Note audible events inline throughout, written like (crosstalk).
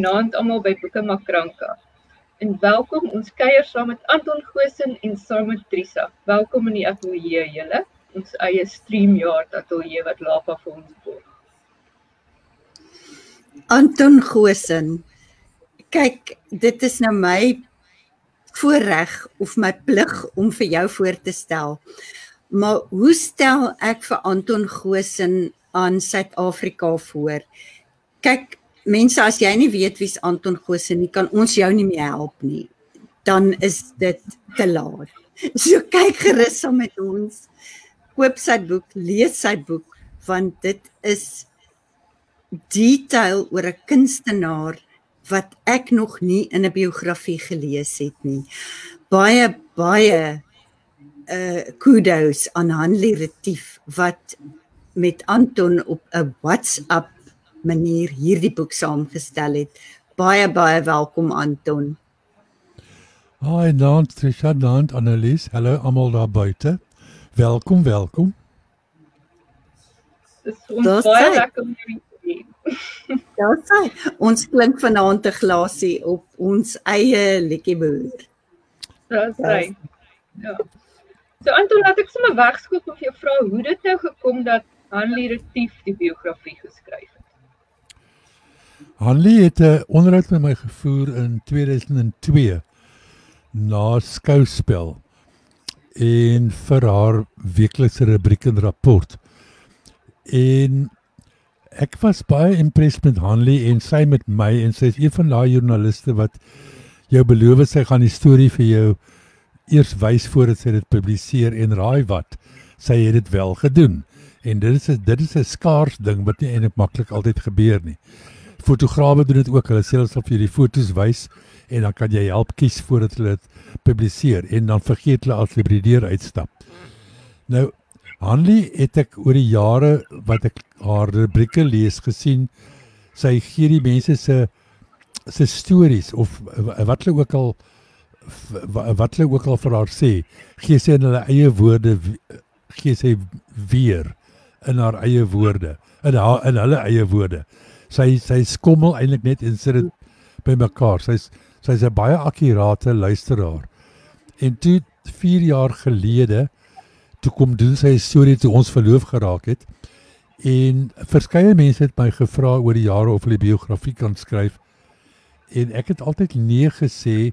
Goeienaand almal by Boeke Makranka. En welkom ons kuier saam met Anton Goosen en saam met Trisa. Welkom in die ateljee julle. Ons eie StreamYard ateljee wat Lapa vir ons borg. Anton Goosen. Kyk, dit is nou my voorreg of my plig om vir jou voor te stel. Maar hoe stel ek vir Anton Goosen aan Suid-Afrika voor? Kyk, mense as jy nie weet wie's Anton Goosen nie, kan ons jou nie meer help nie. Dan is dit te laat. (laughs) So kyk gerus saam met ons. Koop sy boek, lees sy boek want dit is detail oor 'n kunstenaar wat ek nog nie in 'n biografie gelees het nie. Baie baie uh kudos aan Hanlie Retief wat met Anton op 'n WhatsApp manier hierdie boek saamgestel het. Baie baie welkom Anton. Hi, dan Trisha, dan Annelies. Hallo almal daar buite. Welkom, welkom. Dis ons Daar's baie lekker om jou te hê. Ja, sê, ons klink vanaand 'n glasie op ons eie liedjieboer. Dis hy. Ja. So Anton, laat ek sommer wegskoop of jou vra hoe dit nou gekom dat Hanlie Retief die biografie geskryf het. Hanlie het 'n onderhoud met my gevoer in 2002 na skouspel en vir haar weeklikse rubriek en rapport. En ek was baie impressed met Hanlie en sy met my en sy is een van daai joernaliste wat jou beloof sy gaan die storie vir jou eers wys voordat sy dit publiseer en raai wat sy het dit wel gedoen. En dit is dit is 'n skaars ding wat nie eintlik maklik altyd gebeur nie. Fotograwe doen dit ook. Hulle sê hulle sal vir jou die foto's wys en dan kan jy help kies voordat hulle dit publiseer en dan vergeet hulle as jy by die deur uitstap. Nou Hanlie het ek oor die jare wat ek haar rubrieke lees gesien sy gee die mense se se stories of wat hulle ook al wat hulle ook al vir haar sê gee sy in hulle eie woorde gee sy weer in haar eie woorde in haar in hulle eie woorde sy sy skommel eintlik net en sit dit bymekaar sy's sy's 'n baie akkurate luisteraar. En toe 4 jaar gelede toe kom doen sy 'n storie toe ons verloof geraak het. En verskeie mense het my gevra oor die jare of hulle biografie kan skryf. En ek het altyd nee gesê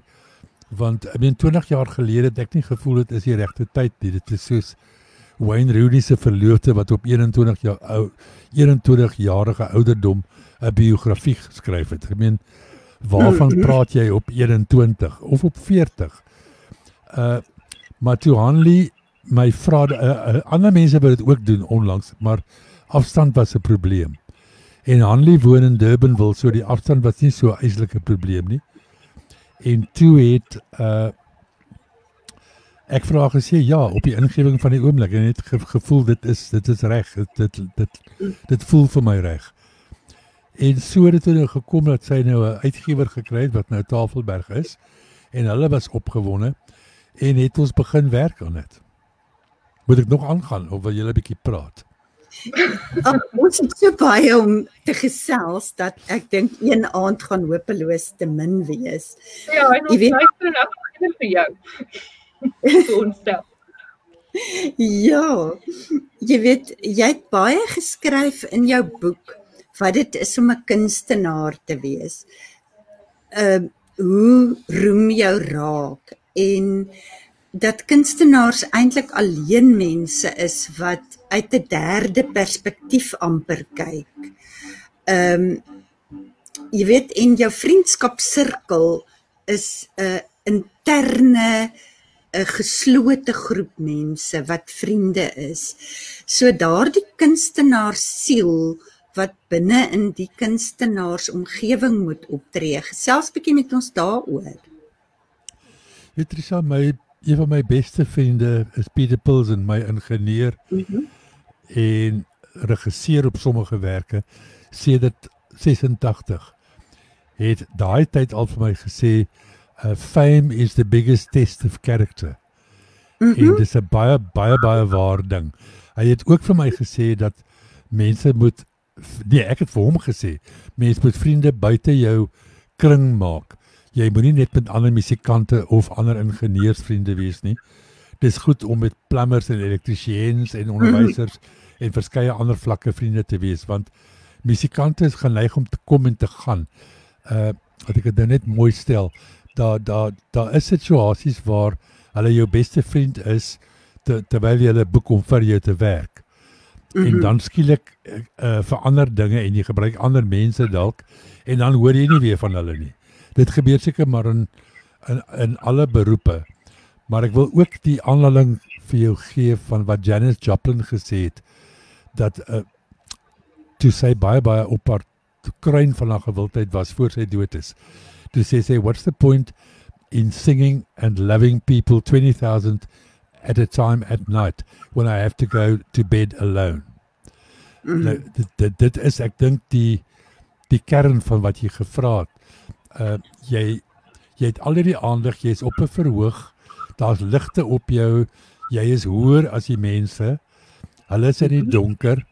want ek meen 20 jaar gelede het ek nie gevoel dit is die regte tyd nie. Dit is soos Wayne Rooney se verloofde wat op 21 jaar ou 21 jarige ouderdom 'n biografie geskryf het. Ek meen waarvan (clears throat) praat jy op 21 of op 40? Uh maar toe Hanley my vra uh, uh, ander mense wou dit ook doen onlangs, maar afstand was 'n probleem. En Hanley woon in Durbanville, so die afstand was nie so 'n eislike probleem nie. En toe het uh ek vra gesê ja op die ingewing van die oomblik en het ge gevoel dit is dit is reg dit dit dit dit voel vir my reg. En so het dit nou gekom dat sy nou 'n uitgewer gekry het wat nou Tafelberg is en hulle was opgewonde en het ons begin werk aan dit. Moet ek nog aangaan of wil jy 'n bietjie praat? Ag, ons het so baie om te gesels dat ek dink een aand gaan hopeloos te min wees. Ja, en Jy ons weet- luister en begin vir jou. (laughs) vir ons self. Ja. Jy weet, jy het baie geskryf in jou boek wat dit is om 'n kunstenaar te wees. Ehm uh, hoe roem jou raak en dat kunstenaars eintlik alleen mense is wat uit 'n derde perspektief amper kyk. Ehm um, jy weet en jou vriendskapsirkel is 'n interne 'n geslote groep mense wat vriende is. So daardie kunstenaar siel wat binne in die kunstenaars omgewing moet optree. Gesels bietjie met ons daaroor. Weet Trisa, my een van my beste vriende is Pieter Pilsen, my ingenieur en regisseur op sommige werke sedert 86 het daai tyd al vir my gesê uh, fame is the biggest test of character. Mm -hmm. En dis 'n baie baie baie waar ding. Hy het ook vir my gesê dat mense moet nee, ek het vir hom gesê, mense moet vriende buite jou kring maak. Jy moenie net met ander musikante of ander ingenieursvriende wees nie. Dis goed om met plumbers en elektriesiëns en onderwysers (clears throat) en verskeie ander vlakke vriende te wees want musikante is geneig om te kom en te gaan. Uh wat ek dit nou net mooi stel, daar daar daar is situasies waar hulle jou beste vriend is te, terwyl jy hulle boek om vir jou te werk. Mm -hmm. En dan skielik uh, verander dinge en jy gebruik ander mense dalk en dan hoor jy nie weer van hulle nie. Dit gebeur seker maar in in in alle beroepe. Maar ek wil ook die aanhaling vir jou gee van wat Janis Joplin gesê het dat uh, toe sy baie baie op haar kruin van haar gewildheid was voor sy dood is. Toe sê sy what's the point in singing and loving people 20000 at a time at night when I have to go to bed alone. Mm nou, dit, dit dit is ek dink die die kern van wat jy gevra het. Uh jy jy het al hierdie aandag, jy's op 'n verhoog. Daar's ligte op jou. Jy is hoër as die mense. Hulle is in die donker.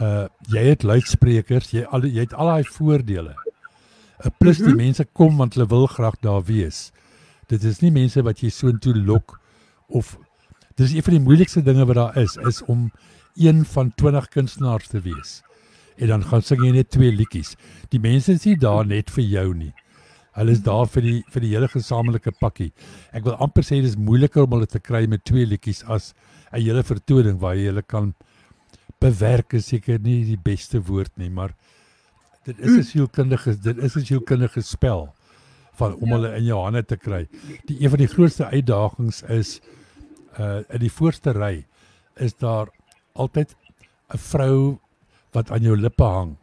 Uh jy het luidsprekers, jy al jy het al daai voordele. Uh, plus die mense kom want hulle wil graag daar wees. Dit is nie mense wat jy soontoe lok of dis een van die moeilikste dinge wat daar is is om een van 20 kunstenaars te wees. En dan gaan sing jy net twee liedjies. Die mense is nie daar net vir jou nie. Hulle is daar vir die vir die hele gesamentlike pakkie. Ek wil amper sê dis moeiliker om hulle te kry met twee liedjies as 'n hele vertoning waar jy hulle kan bewerk is seker nie die beste woord nie, maar dit is 'n sielkundige dit is 'n sielkundige spel van om ja. hulle in jou hande te kry. Die een van die grootste uitdagings is uh in die voorste ry is daar altyd 'n vrou wat aan jou lippe hang.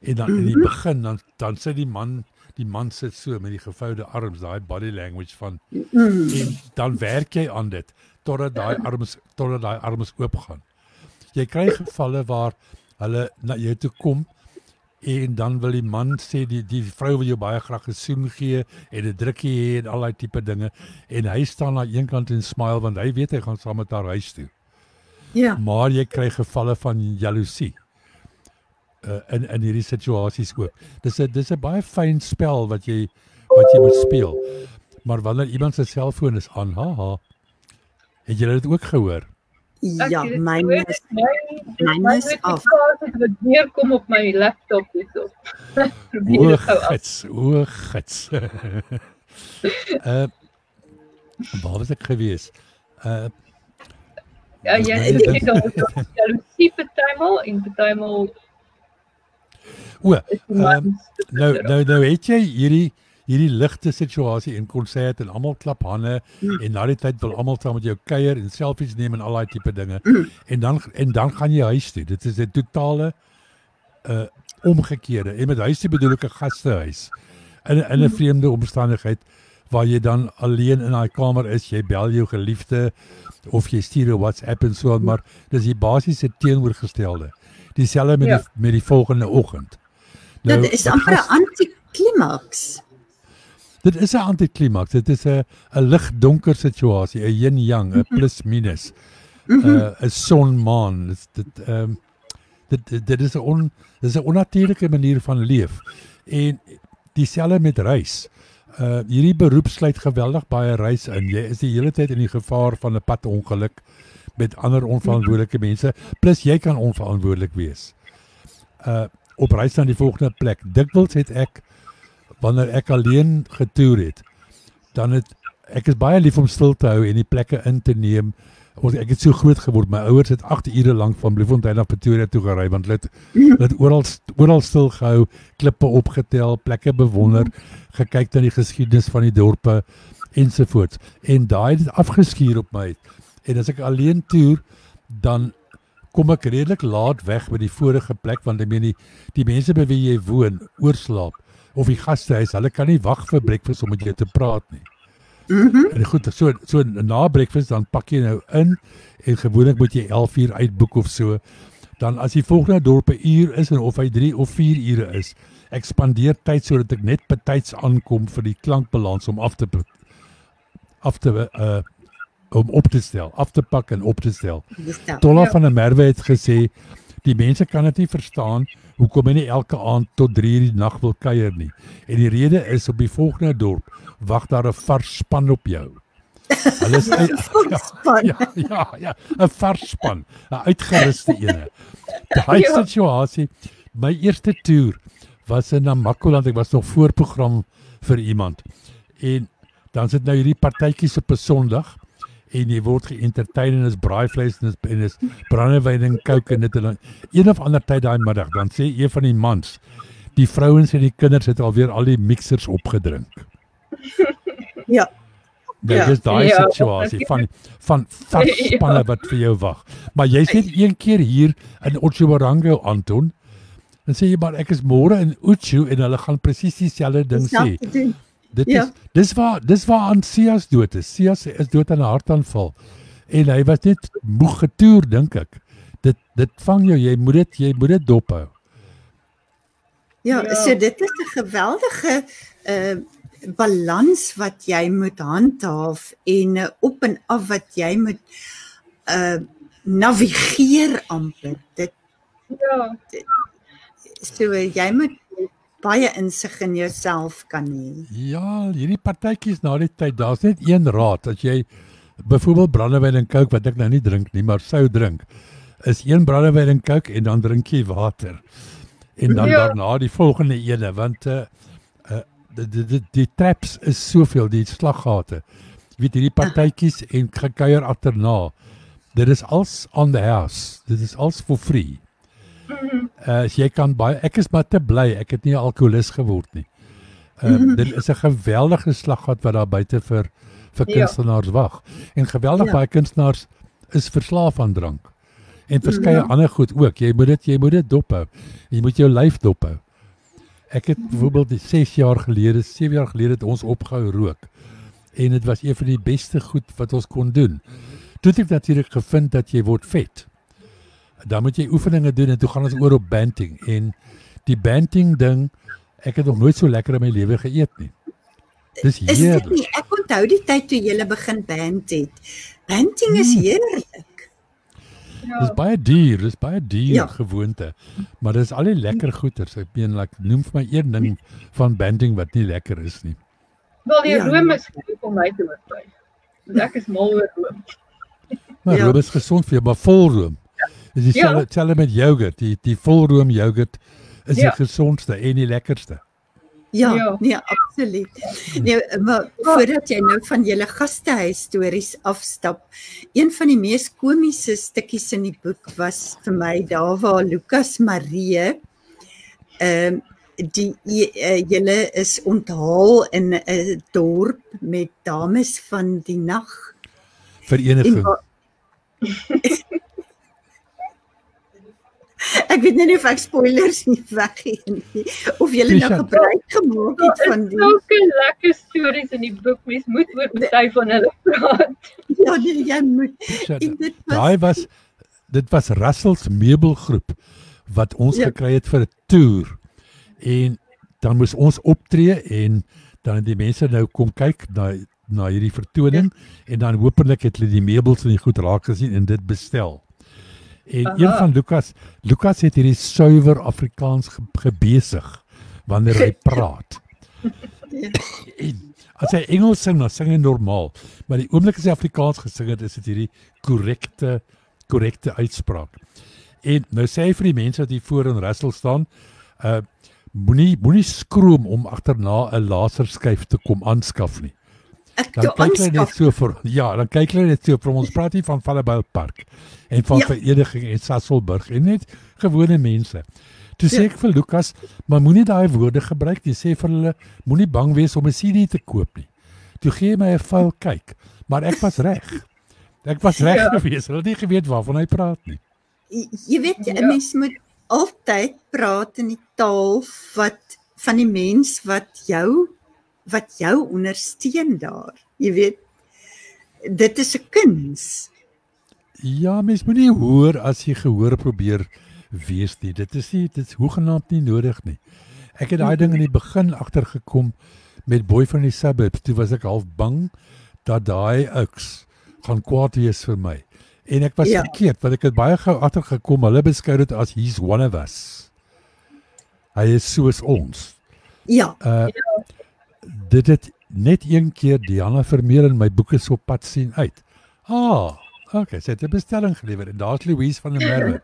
En dan in die begin dan dan sit die man die man sit so met die gevoude arms, daai body language van en dan werk jy aan dit totdat daai arms totdat daai arms oop gaan. Jy kry gevalle waar hulle na jou toe kom en dan wil die man sê die die vrou wil jou baie graag 'n soen gee en 'n drukkie hê en al daai tipe dinge en hy staan aan een kant en smile want hy weet hy gaan saam met haar huis toe. Ja. Maar jy kry gevalle van jaloesie. Uh, in in hierdie situasies ook. Dis 'n dis 'n baie fyn spel wat jy wat jy moet speel. Maar wanneer iemand se selfoon is aan, haha. Het jy dit ook gehoor? Ja, myne is myne is af. Dit wat weer kom op my laptop hierso. (laughs) O, gits, o, gits. uh (laughs) Waar was ek gewees? Uh Ja, jy sê dit- dan jaloesie partymal en partymal O, mans. nou nou nou het jy hierdie hierdie ligte situasie en konsert en almal klap hande Mm. en na die tyd wil almal saam met jou kuier en selfies neem en al daai tipe dinge. Mm. En dan en dan gaan jy huis toe. Dit is 'n totale uh omgekeerde. En met huis toe bedoel ek 'n gastehuis. In in 'n vreemde omstandigheid waar jy dan alleen in daai kamer is, jy bel jou geliefde of jy stuur 'n WhatsApp en so aan, maar dis die basiese teenoorgestelde. Dieselfde met Ja. die met die volgende oggend. Nou, Dit is amper 'n antiklimaks. Dit is 'n antiklimaks. Dit is 'n 'n lig-donker situasie, 'n yin-yang, 'n Mhm. plus-minus. 'n 'n son-maan. Dit dit ehm um, dit, dit dit is 'n on dit is 'n onnatuurlike manier van leef. En dieselfde met reis. Uh hierdie beroep sluit geweldig baie reis in. Jy is die hele tyd in die gevaar van 'n padongeluk met ander onverantwoordelike mense, plus jy kan onverantwoordelik wees. Uh op reis na die volgende plek. Dikwels het ek wanneer ek alleen getoer het, dan het ek is baie lief om stil te hou en die plekke in te neem. Ons ek het so groot geword. My ouers het 8 ure lank van Bloemfontein na Pretoria toe gery want hulle het hulle het oral oral stil gehou, klippe opgetel, plekke bewonder, gekyk na die geskiedenis van die dorpe ensovoorts. En daai het afgeskuur op my. En as ek alleen toer, dan kom ek redelik laat weg by die vorige plek want ek meen die, die mense by wie jy woon, oorslaap of die gastehuis, hulle kan nie wag vir breakfast om met jou te praat nie. Mhm. En goed, so so na breakfast dan pak jy nou in en gewoonlik moet jy 11 uur uitboek of so. Dan as die volgende dorp 'n uur is en of hy 3 of 4 ure is, ek spandeer tyd sodat ek net betyds aankom vir die klankbalans om af te af te uh om op te stel, af te pak en op te stel. Dit. Tolla Ja. van der Merwe het gesê die mense kan dit nie verstaan hoekom jy nie elke aand tot 3 uur die nag wil kuier nie. En die rede is op die volgende dorp wag daar 'n vars span op jou. Hulle is (laughs) uit, Volkspan. ja, ja, ja, 'n vars span, 'n uitgeruste ene. Daai Ja. situasie, my eerste toer was in Namakoland, ek was nog voorprogram vir iemand. En dan sit nou hierdie partytjies op 'n Sondag en jy word geëntertain en is braaivleis en is, en is brandewyn en coke en dit en dan een of ander tyd daai middag dan sê een van die mans die vrouens en die kinders het alweer al die mixers opgedrink. (laughs) Ja. Nou, Ja. dis daai Ja, situasie van van (laughs) vars Ja. spanne wat vir jou wag. Maar jy sê een keer hier in Otjiwarongo Anton dan sê jy maar ek is môre in Uchu en hulle gaan presies dieselfde ding sê. Dit Ja. is dis waar dis waar aan Sias dood is. Sias is dood aan 'n hartaanval. En hy was net moeg getoer dink ek. Dit dit vang jou, jy moet dit jy moet dit dophou. Ja, Ja. so dit is 'n geweldige uh balans wat jy moet handhaaf en uh, op en af wat jy moet uh navigeer amper. Dit Ja, so uh, jy moet baie insig in jouself kan hê. Ja, hierdie partytjies na die tyd, daar's net een raad as jy byvoorbeeld brandewyn en coke wat ek nou nie drink nie, maar sou drink. Is een brandewyn en coke en dan drink jy water. En dan Ja. daarna die volgende ene want uh uh die die die, die traps is soveel, die slaggate. Jy weet hierdie partytjies en gekuier agterna. Dit is als on the house. Dit is als for free. Mhm, Uh, as jy kan baie ek is maar te bly ek het nie 'n alkoholist geword nie. Uh, dit is 'n geweldige slaggat wat daar buite vir vir Ja. kunstenaars wag. En geweldig Ja. baie kunstenaars is verslaaf aan drank. En verskeie Ja. ander goed ook. Jy moet dit jy moet dit dophou. Jy moet jou lyf dophou. Ek het byvoorbeeld die 6 jaar gelede, 7 jaar gelede het ons opgehou rook. En dit was een van die beste goed wat ons kon doen. Toe het ek natuurlik gevind dat jy word vet. Dan moet jy oefeninge doen en toe gaan ons oor op banting en die banting ding ek het nog nooit so lekker in my lewe geëet nie. Dis Is dit heerlik. nie? Ek onthou die tyd toe jy begin band het. Banding is Mm. heerlik. Dis ja. baie duur, dis baie duur Ja. gewoonte. Maar dis al die lekker goeders. Ek meen like noem vir my een ding van banting wat nie lekker is nie. Wel die Ja. room is genoeg om my te oortuig. Want Ek is mal oor room. Maar Ja. room is gesond vir jou, maar volroom. Dis dieselfde Ja. ja. met yoghurt. Die die volroom yoghurt is Ja. die gesondste en die lekkerste. Ja, Ja. nee, absoluut. Nee, maar voordat jy nou van julle gastehuis stories afstap, een van die mees komiese stukkies in die boek was vir my daar waar Lukas Marie ehm die uh, julle is onthaal in 'n dorp met dames van die nag. Vereniging. wa- Ek weet nie of ek spoilers nie weggee nie of julle nou gebruik gemaak het van die sulke lekker stories in die boek. Mens moet oor party van hulle praat. ja, nee, jy moet dit was Daai was dit was Russells meubelgroep wat ons Ja. gekry het vir 'n toer. En dan moes ons optree en dan het die mense nou kom kyk na na hierdie vertoning ja. en dan hopelik het hulle die meubels en die goed raak gesien en dit bestel. En Aha. een van Lukas, Lukas het hierdie suiwer Afrikaans ge, gebesig wanneer hy (laughs) praat. Ja. En as hy Engels sing, dan sing hy normaal, maar die oomblik as hy Afrikaans gesing het, is dit hierdie korrekte korrekte uitspraak. En nou sê hy vir die mense wat hier voor in Russell staan, uh moenie moenie skroom om agterna 'n laserskyf te kom aanskaf nie. Ek Dan kyk hulle net so vir ja, dan kyk hulle net so vir ons praat nie van Valleybal Park en van Ja. vereniging en Sasselburg en net gewone mense. Toe sê Ja. ek vir Lukas, maar moenie daai woorde gebruik nie. Sê vir hulle moenie bang wees om 'n CD te koop nie. Toe gee hy my 'n vuil kyk, maar ek was reg. Ek was reg Ja. geweest. Hulle het nie geweet waarvan hy praat nie. Jy- Jy weet 'n Ja. mens moet altyd praat in die taal wat van die mens wat jou wat jou ondersteun daar. Jy weet dit is 'n kuns. Ja, mens moenie hoor as jy gehoor probeer wees nie. Dit is nie dit is hoegenaamd nie nodig nie. Ek het daai ding in die begin agtergekom met Boy van die Suburbs. Toe was ek half bang dat daai ouks gaan kwaad wees vir my. En ek was Ja. ja. verkeerd want ek het baie gou agtergekom hulle beskou dit as he's one of us. Hy is soos ons. Ja, Uh dit het net een keer Diana Vermeer in my boeke so pad sien uit. Ah, okay, sy het 'n bestelling gelewer en daar's Louise van der Merwe.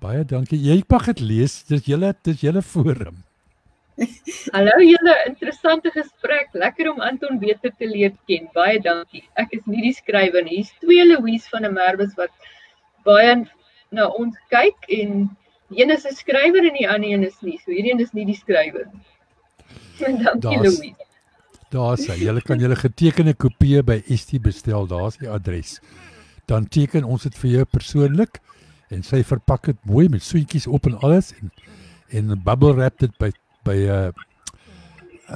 Baie dankie. Jy mag dit lees. Dis julle dis julle forum. Hallo julle, interessante gesprek. Lekker om Anton beter te leer ken. Baie dankie. Ek is nie die skrywer nie. Hier's twee Louise van der Merwes wat baie na ons kyk en die een is 'n skrywer en die ander een is nie. So hierdie een is nie die skrywer nie. Dankie Daar's- Louise. Daar sê julle kan julle getekende kopieë by ST bestel. Daar's die adres. Dan teken ons dit vir jou persoonlik en sy verpak dit mooi met soentjies op en alles en en bubble wrap dit by by 'n uh,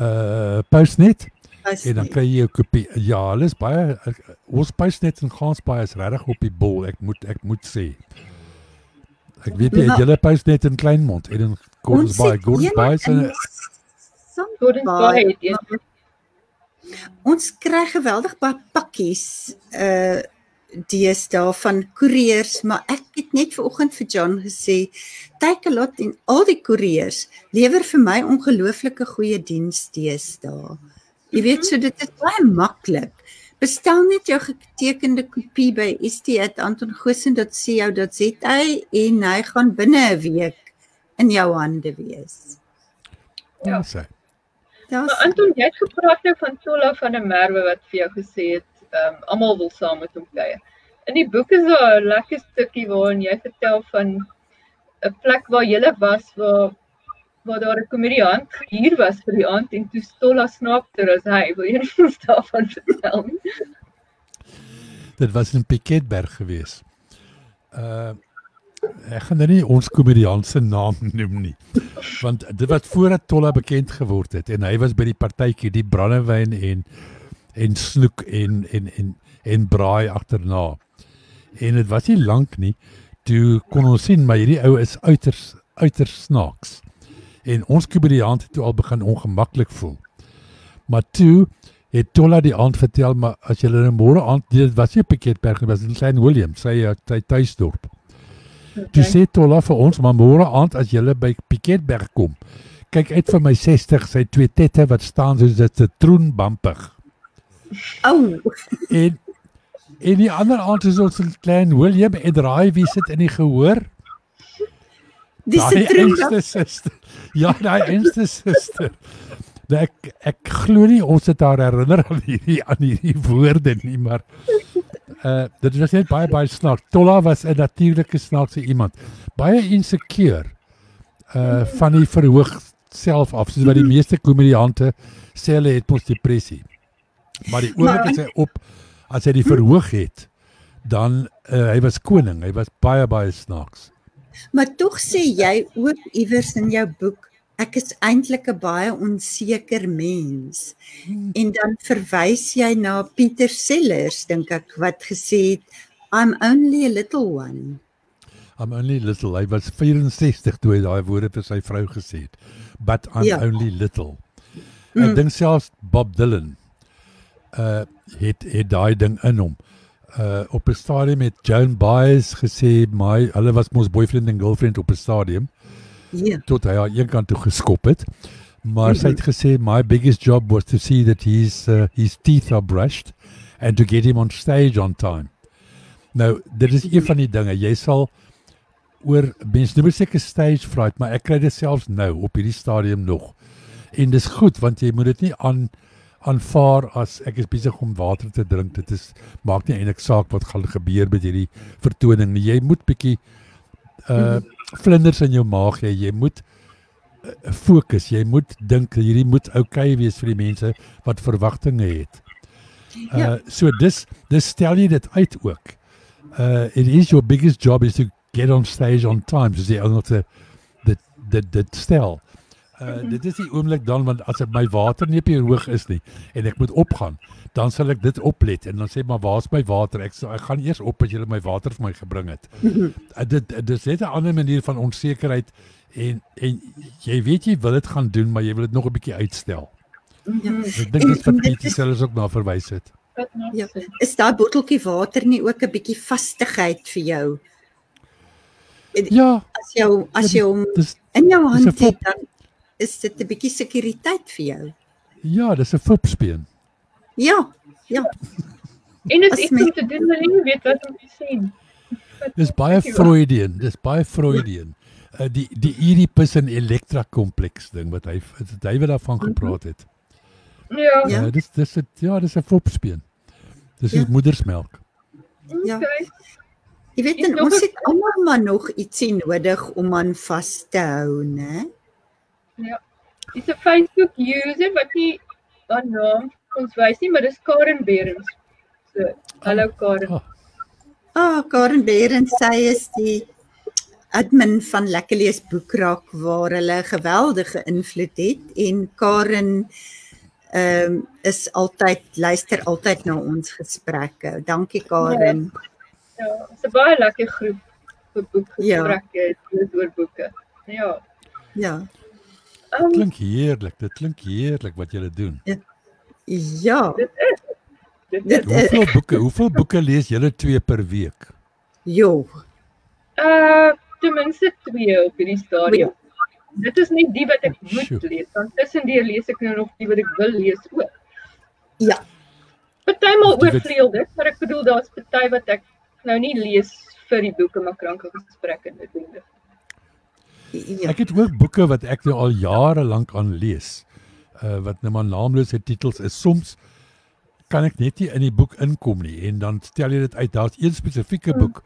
uh Postnet as En dan kry jy 'n kopie. Ja, hulle is baie ek- ons Postnet en Gansbaai is regtig op die bol. Ek moet ek moet sê. Ek weet jy het julle Postnet in Kleinmond en in Gansbaai. Gansbaai se Gordons Bay het een. Ons kry geweldig baie pakkies uh deesdae van koeriers, maar ek het net vanoggend vir John gesê, Takealot en al die koeriers lewer vir my ongelooflike goeie diens deesdae. Jy weet so dit is baie maklik. Bestel net jou getekende kopie by st@antongoosen.co.za en hy gaan binne 'n week in jou hande wees. Ja, sê. Daar's Maar Anton, jy het gepraat nou van Tolla van der Merwe wat vir jou gesê het, ehm um, almal wil saam met hom kuier. In die boek is daar 'n lekker stukkie waarin jy vertel van 'n plek waar jy was waar waar daar 'n komediant gehuur was vir die aand en toe Tolla snaakter as hy. Wil jy ons daarvan vertel? Dit was in Piketberg gewees. Uh ek gaan nou nie ons komediant se naam (laughs) noem nie. Want dit was voordat Tolla bekend geword het en hy was by die partytjie, die brandewyn en en snoek en en en en braai agterna. En dit was nie lank nie toe kon ons sien maar hierdie ou is uiters uiters snaaks. En ons komediant het toe al begin ongemaklik voel. Maar toe het Tolla die aand vertel maar as jy nou môre aand dit was nie Piketberg nie, was in Klein Willem, sy sy tuisdorp. Toe sê Tolla vir ons maar môre aand as jy by Piketberg kom, kyk uit vir my 60 sy twee tette wat staan soos dit sitroenbampig. ou. En en die ander aand is ons in Klein Willem en raai wie sit in die gehoor? Dis 'n Daai troon. oudste suster. Ja, daai enste suster. Nou, ek ek glo nie ons het haar herinner aan hierdie aan hierdie woorde nie, maar uh dit was net baie baie snaaks. Tolla was 'n natuurlike snaakse iemand. Baie insecure. Uh van die verhoog self af, soos wat die meeste komediante sê hulle het mos depressie. Maar die oomblik as hy op as hy die verhoog het, dan uh, hy was koning. Hy was baie baie snaaks. Maar tog sê jy ook iewers in jou boek ek is eintlik 'n baie onseker mens. En dan verwys jy na Pieter Sellers dink ek wat gesê het I'm only a little one. I'm only little. Hy was 64 toe hy daai woorde vir sy vrou gesê het. But I'm Ja. only little. Ek dink selfs Bob Dylan uh het het daai ding in hom. Uh op 'n stadium het Joan Baez gesê my hulle was mos boyfriend en girlfriend op 'n stadium Ja. tot hy haar een kant toe geskop het. Maar sy het gesê my biggest job was to see that his uh, his teeth are brushed and to get him on stage on time. Nou, dit is een van die dinge. Jy sal oor mens noem seker stage fright, maar ek kry dit selfs nou op hierdie stadium nog. En dis goed want jy moet dit nie aan aanvaar as ek is besig om water te drink. Dit is maak nie eintlik saak wat gaan gebeur met hierdie vertoning nie. Jy moet bietjie uh vlinders in jou maag hê. Jy moet uh, fokus. Jy moet dink hierdie moet oukei okay wees vir die mense wat verwagtinge het. Uh Ja. so dis dis stel jy dit uit ook. Uh it is your biggest job is to get on stage on time. Dis die Engelse dit dit dit stel. Uh dit is die oomblik dan want as my water nie op die hoog is nie en ek moet opgaan, dan sal ek dit oplet en dan sê maar waar's my water? Ek sê ek gaan eers op as jy my water vir my gebring het. uh, (laughs) dit dit is net 'n ander manier van onsekerheid en en jy weet jy wil dit gaan doen, maar jy wil dit nog 'n bietjie uitstel. Mhm. Ek dink dis wat Pietie selfs ook na verwys het. Ja. Is daai botteltjie water nie ook 'n bietjie vastigheid vir jou? Ja, As jou as jy hom dis in jou dis hand het, dan is dit 'n bietjie sekuriteit vir jou. ja, dis 'n fopspeen. Ja. Ja. En dit is iets om te doen jy nie weet wat om te. Wat Dis baie? Freudian, dis baie Freudian. Uh, die die Oedipus en Elektra kompleks ding wat hy wat hy wat daarvan gepraat het. Ja. Ja. Ja, dis dis het, ja, dis 'n fopspeen. Dis Ja. moedersmelk. Ja. Jy weet en nog ons het almal maar nog ietsie nodig om aan vas te hou, né? Dis 'n Facebook user wat nie haar naam ons wys nie, maar dis Karen Berens. So, hallo Karen. Ah, Ah, Karen Berend sy is die admin van Lekker Lees Boekrak waar hulle geweldige invloed het en Karen ehm is altyd luister altyd na ons gesprekke. Dankie Karen. Ja, dis 'n baie lekker groep vir Ja. boekgesprekke ja. oor boeke. Ja. Ja. Um, klink heerlik. Dit klink heerlik wat julle doen. Ja. Dit Dit is Hoeveel boeke, hoeveel boeke lees julle twee per week? Jo. uh ten minste twee op hierdie stadium. Dit is nie die wat ek moet Sjoe. lees, want tussendeur lees ek nou nog die wat ek wil lees ook. Ja. Partymal oorvleuel dit, maar ek bedoel daar's party wat ek nou nie lees vir die boeke maar kranke gesprekke doen. Ja. Ek het ook boeke wat ek nou al jare lank aan lees. Uh wat nou maar naamlose titels is. Soms kan ek net nie in die boek inkom nie en dan stel jy dit uit. Daar's een spesifieke boek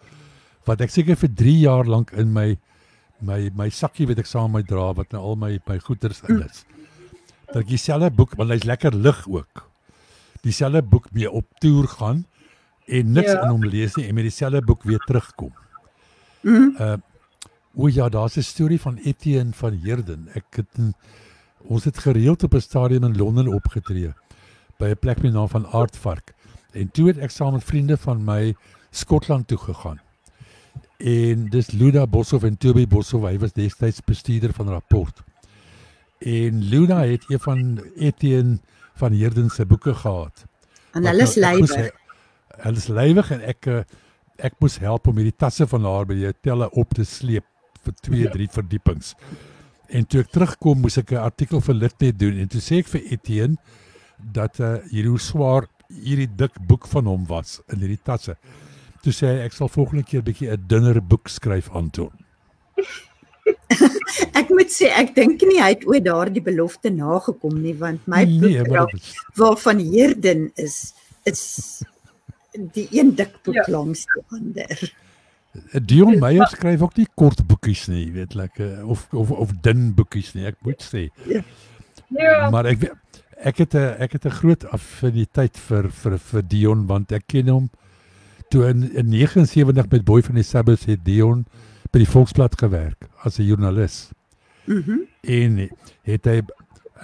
wat ek seker vir 3 jaar lank in my my my sakkie wat ek saam met my dra wat nou al my my goeders in is. Dat ek dieselfde boek, want hy's lekker lig ook. Dieselfde boek mee op toer gaan en niks Ja. in hom lees nie en met dieselfde boek weer terugkom. Mhm. Uh o ja, daar's 'n storie van Etienne van Heerden. Ek het in, ons het gereeld op 'n stadion in Londen opgetree by 'n plek met die naam van Aardvark. En toe het ek saam met vriende van my Skotland toe gegaan. En dis Luda Boshoff en Toby Boshoff, hy was destyds bestuurder van Rapport. En Luda het een van Etienne van Heerden se boeke gehad. En hulle is nou- lywig. Hulle is lywig en ek eh, ek moes help om hierdie tasse van haar by die hotelle op te sleep vir 2, 3 (laughs) verdiepings. En toe ek terugkom, moes ek 'n artikel vir Litnet doen en toe sê ek vir Etienne dat uh, hierdie hoe swaar hierdie dik boek van hom was in hierdie tasse. Toe sê hy ek sal volgende keer bietjie 'n dunner boek skryf Anton. (laughs) Ek moet sê ek dink nie hy het ooit daardie belofte nagekom nie want my Nee, boek raak- waarvan Herden is is die een dik boek Ja. langs die ander. Dion Meyer skryf ook nie kort boekies nie, weet lekker of of of dun boekies nie, ek moet sê. Ja, Maar ek ek het 'n ek het 'n groot affiniteit vir vir vir Dion want ek ken hom toe in, in 79 met Boy van die Sabbath het Dion by die Volksblad gewerk as 'n joernalis. Mhm. en het hy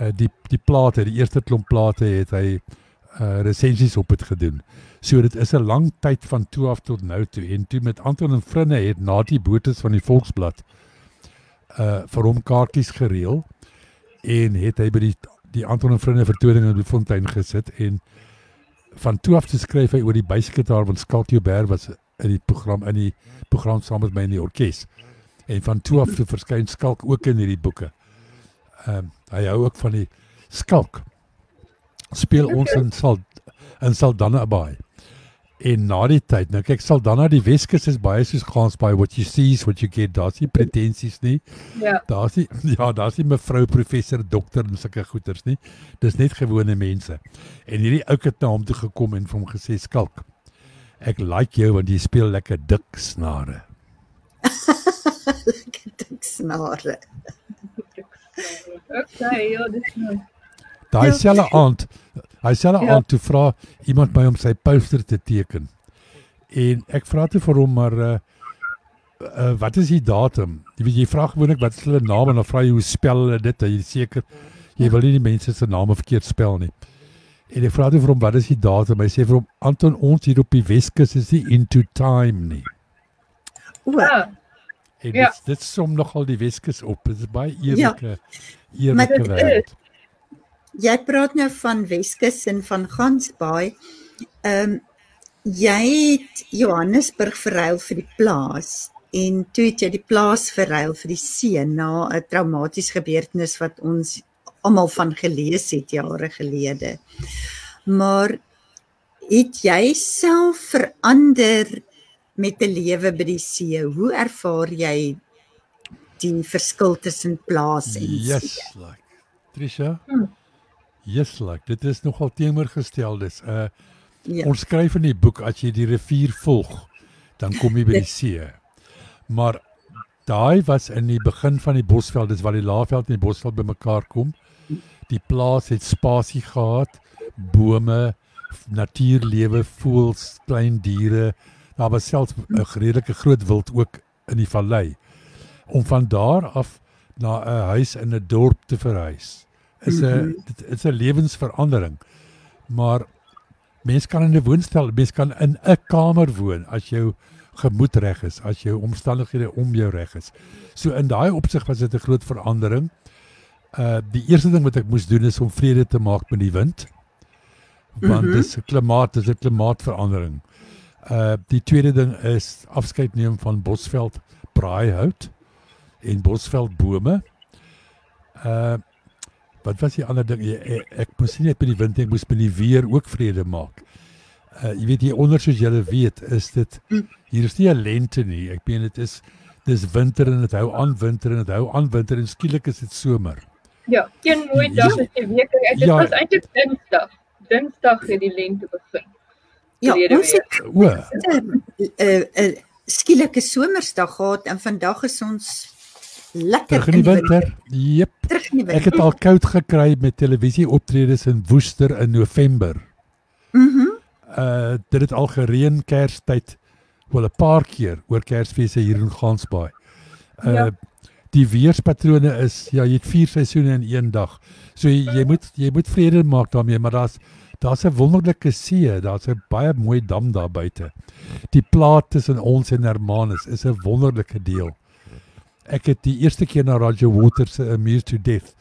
uh, die die plate, die eerste klomp plate het hy uh, resensies op het gedoen. So dit is 'n lang tyd van toe af tot nou toe en toe met Anton en Vrinne het na die botes van die Volksblad uh vir hom kaartjies gereël en het hy by die die Anton en Vrinne vertoning in die Fontein gesit en van toe af te skryf hy oor die bysekretar van Skalk Joubert was in die program in die program saam met my in die orkes. En van toe af te verskyn Skalk ook in hierdie boeke. Ehm um, hy hou ook van die Skalk. Speel ons in Sal in Saldanha Bay. En na die tyd, nou kyk Saldanha die Weskus is baie soos Gansbaai what you see is what you get. Daar's nie pretensies nie. ja. Daar's nie (laughs) ja, daar's nie mevrou professor dokter en sulke goeters nie. Dis net gewone mense. En hierdie ou het na hom toe gekom en vir hom gesê Skalk. Ek like jou want jy speel lekker dik snare. (laughs) Dik snare. Okay, ja, dis nou. Daai Ja. selfe aand, hy selfe Ja. aand toe vra iemand my om sy poster te teken. En ek vra toe vir hom maar uh, uh wat is die datum? Jy weet jy vra gewoonlik wat is hulle naam en dan vra jy hoe spel hulle dit? Jy seker jy wil nie die mense se name verkeerd spel nie. En ek vra toe vir hom wat is die datum? Hy sê vir hom Anton ons hier op die Weskus is nie into time nie. O, Ah, En Ja. dit dit som nogal die Weskus op. Dit is baie Ja. eerlike Maar eerlike wêreld. Jy praat nou van Weskus en van Gansbaai. Ehm um, jy het Johannesburg verruil vir die plaas en toe het jy die plaas verruil vir die see na 'n traumatiese gebeurtenis wat ons almal van gelees het jare gelede. Maar het jy self verander met 'n lewe by die see? Hoe ervaar jy die verskil tussen plaas en see? Yes, like. Trisha? Hmm. Yes, like. Dit is nogal teenoorgestel dis. Uh Ja. ons skryf in die boek as jy die rivier volg, dan kom jy by die Dit- see. Maar daai was in die begin van die Bosveld, dis waar die Laagveld en die Bosveld bymekaar kom. Die plaas het spasie gehad, bome, natuurlewe, voëls, klein diere. Daar was selfs 'n redelike groot wild ook in die vallei. Om van daar af na 'n huis in 'n dorp te verhuis is 'n Mhm. dit is 'n lewensverandering. Maar mens kan in 'n woonstel, mens kan in 'n kamer woon as jou gemoed reg is, as jou omstandighede om jou reg is. So in daai opsig was dit 'n groot verandering. Uh die eerste ding wat ek moes doen is om vrede te maak met die wind. Want Mhm. dis 'n klimaat, dis 'n klimaatverandering. Uh die tweede ding is afskeid neem van Bosveld braaihout en Bosveld bome. Uh wat was die ander ding? Ek, ek, ek moes nie net met die wind, ek moes met die weer ook vrede maak. Uh jy weet hier onder soos julle weet, is dit hier is nie 'n lente nie. Ek meen dit is dis winter en dit hou aan winter en dit hou aan winter en skielik is dit somer. ja, een mooi dag is die week. Ek dit Ja. was eintlik Dinsdag. Dinsdag het die lente begin. Ja, ons het O, 'n uh, uh, skielike somersdag gehad en vandag is ons lekker in die winter. Jep. Ek het al koud gekry met televisie optredes in Woester in November. Mhm. Uh dit het al gereën Kerstyd wel 'n paar keer oor Kersfeeste hier in Gansbaai. Uh Ja. die weerspatrone is ja, jy het vier seisoene in een dag. So jy, jy moet jy moet vrede maak daarmee, maar daar's daar's 'n wonderlike see, daar's 'n baie mooi dam daar buite. Die plaat tussen ons en Hermanus is 'n wonderlike deel. Ek het die eerste keer na Roger Waters se Amused to Death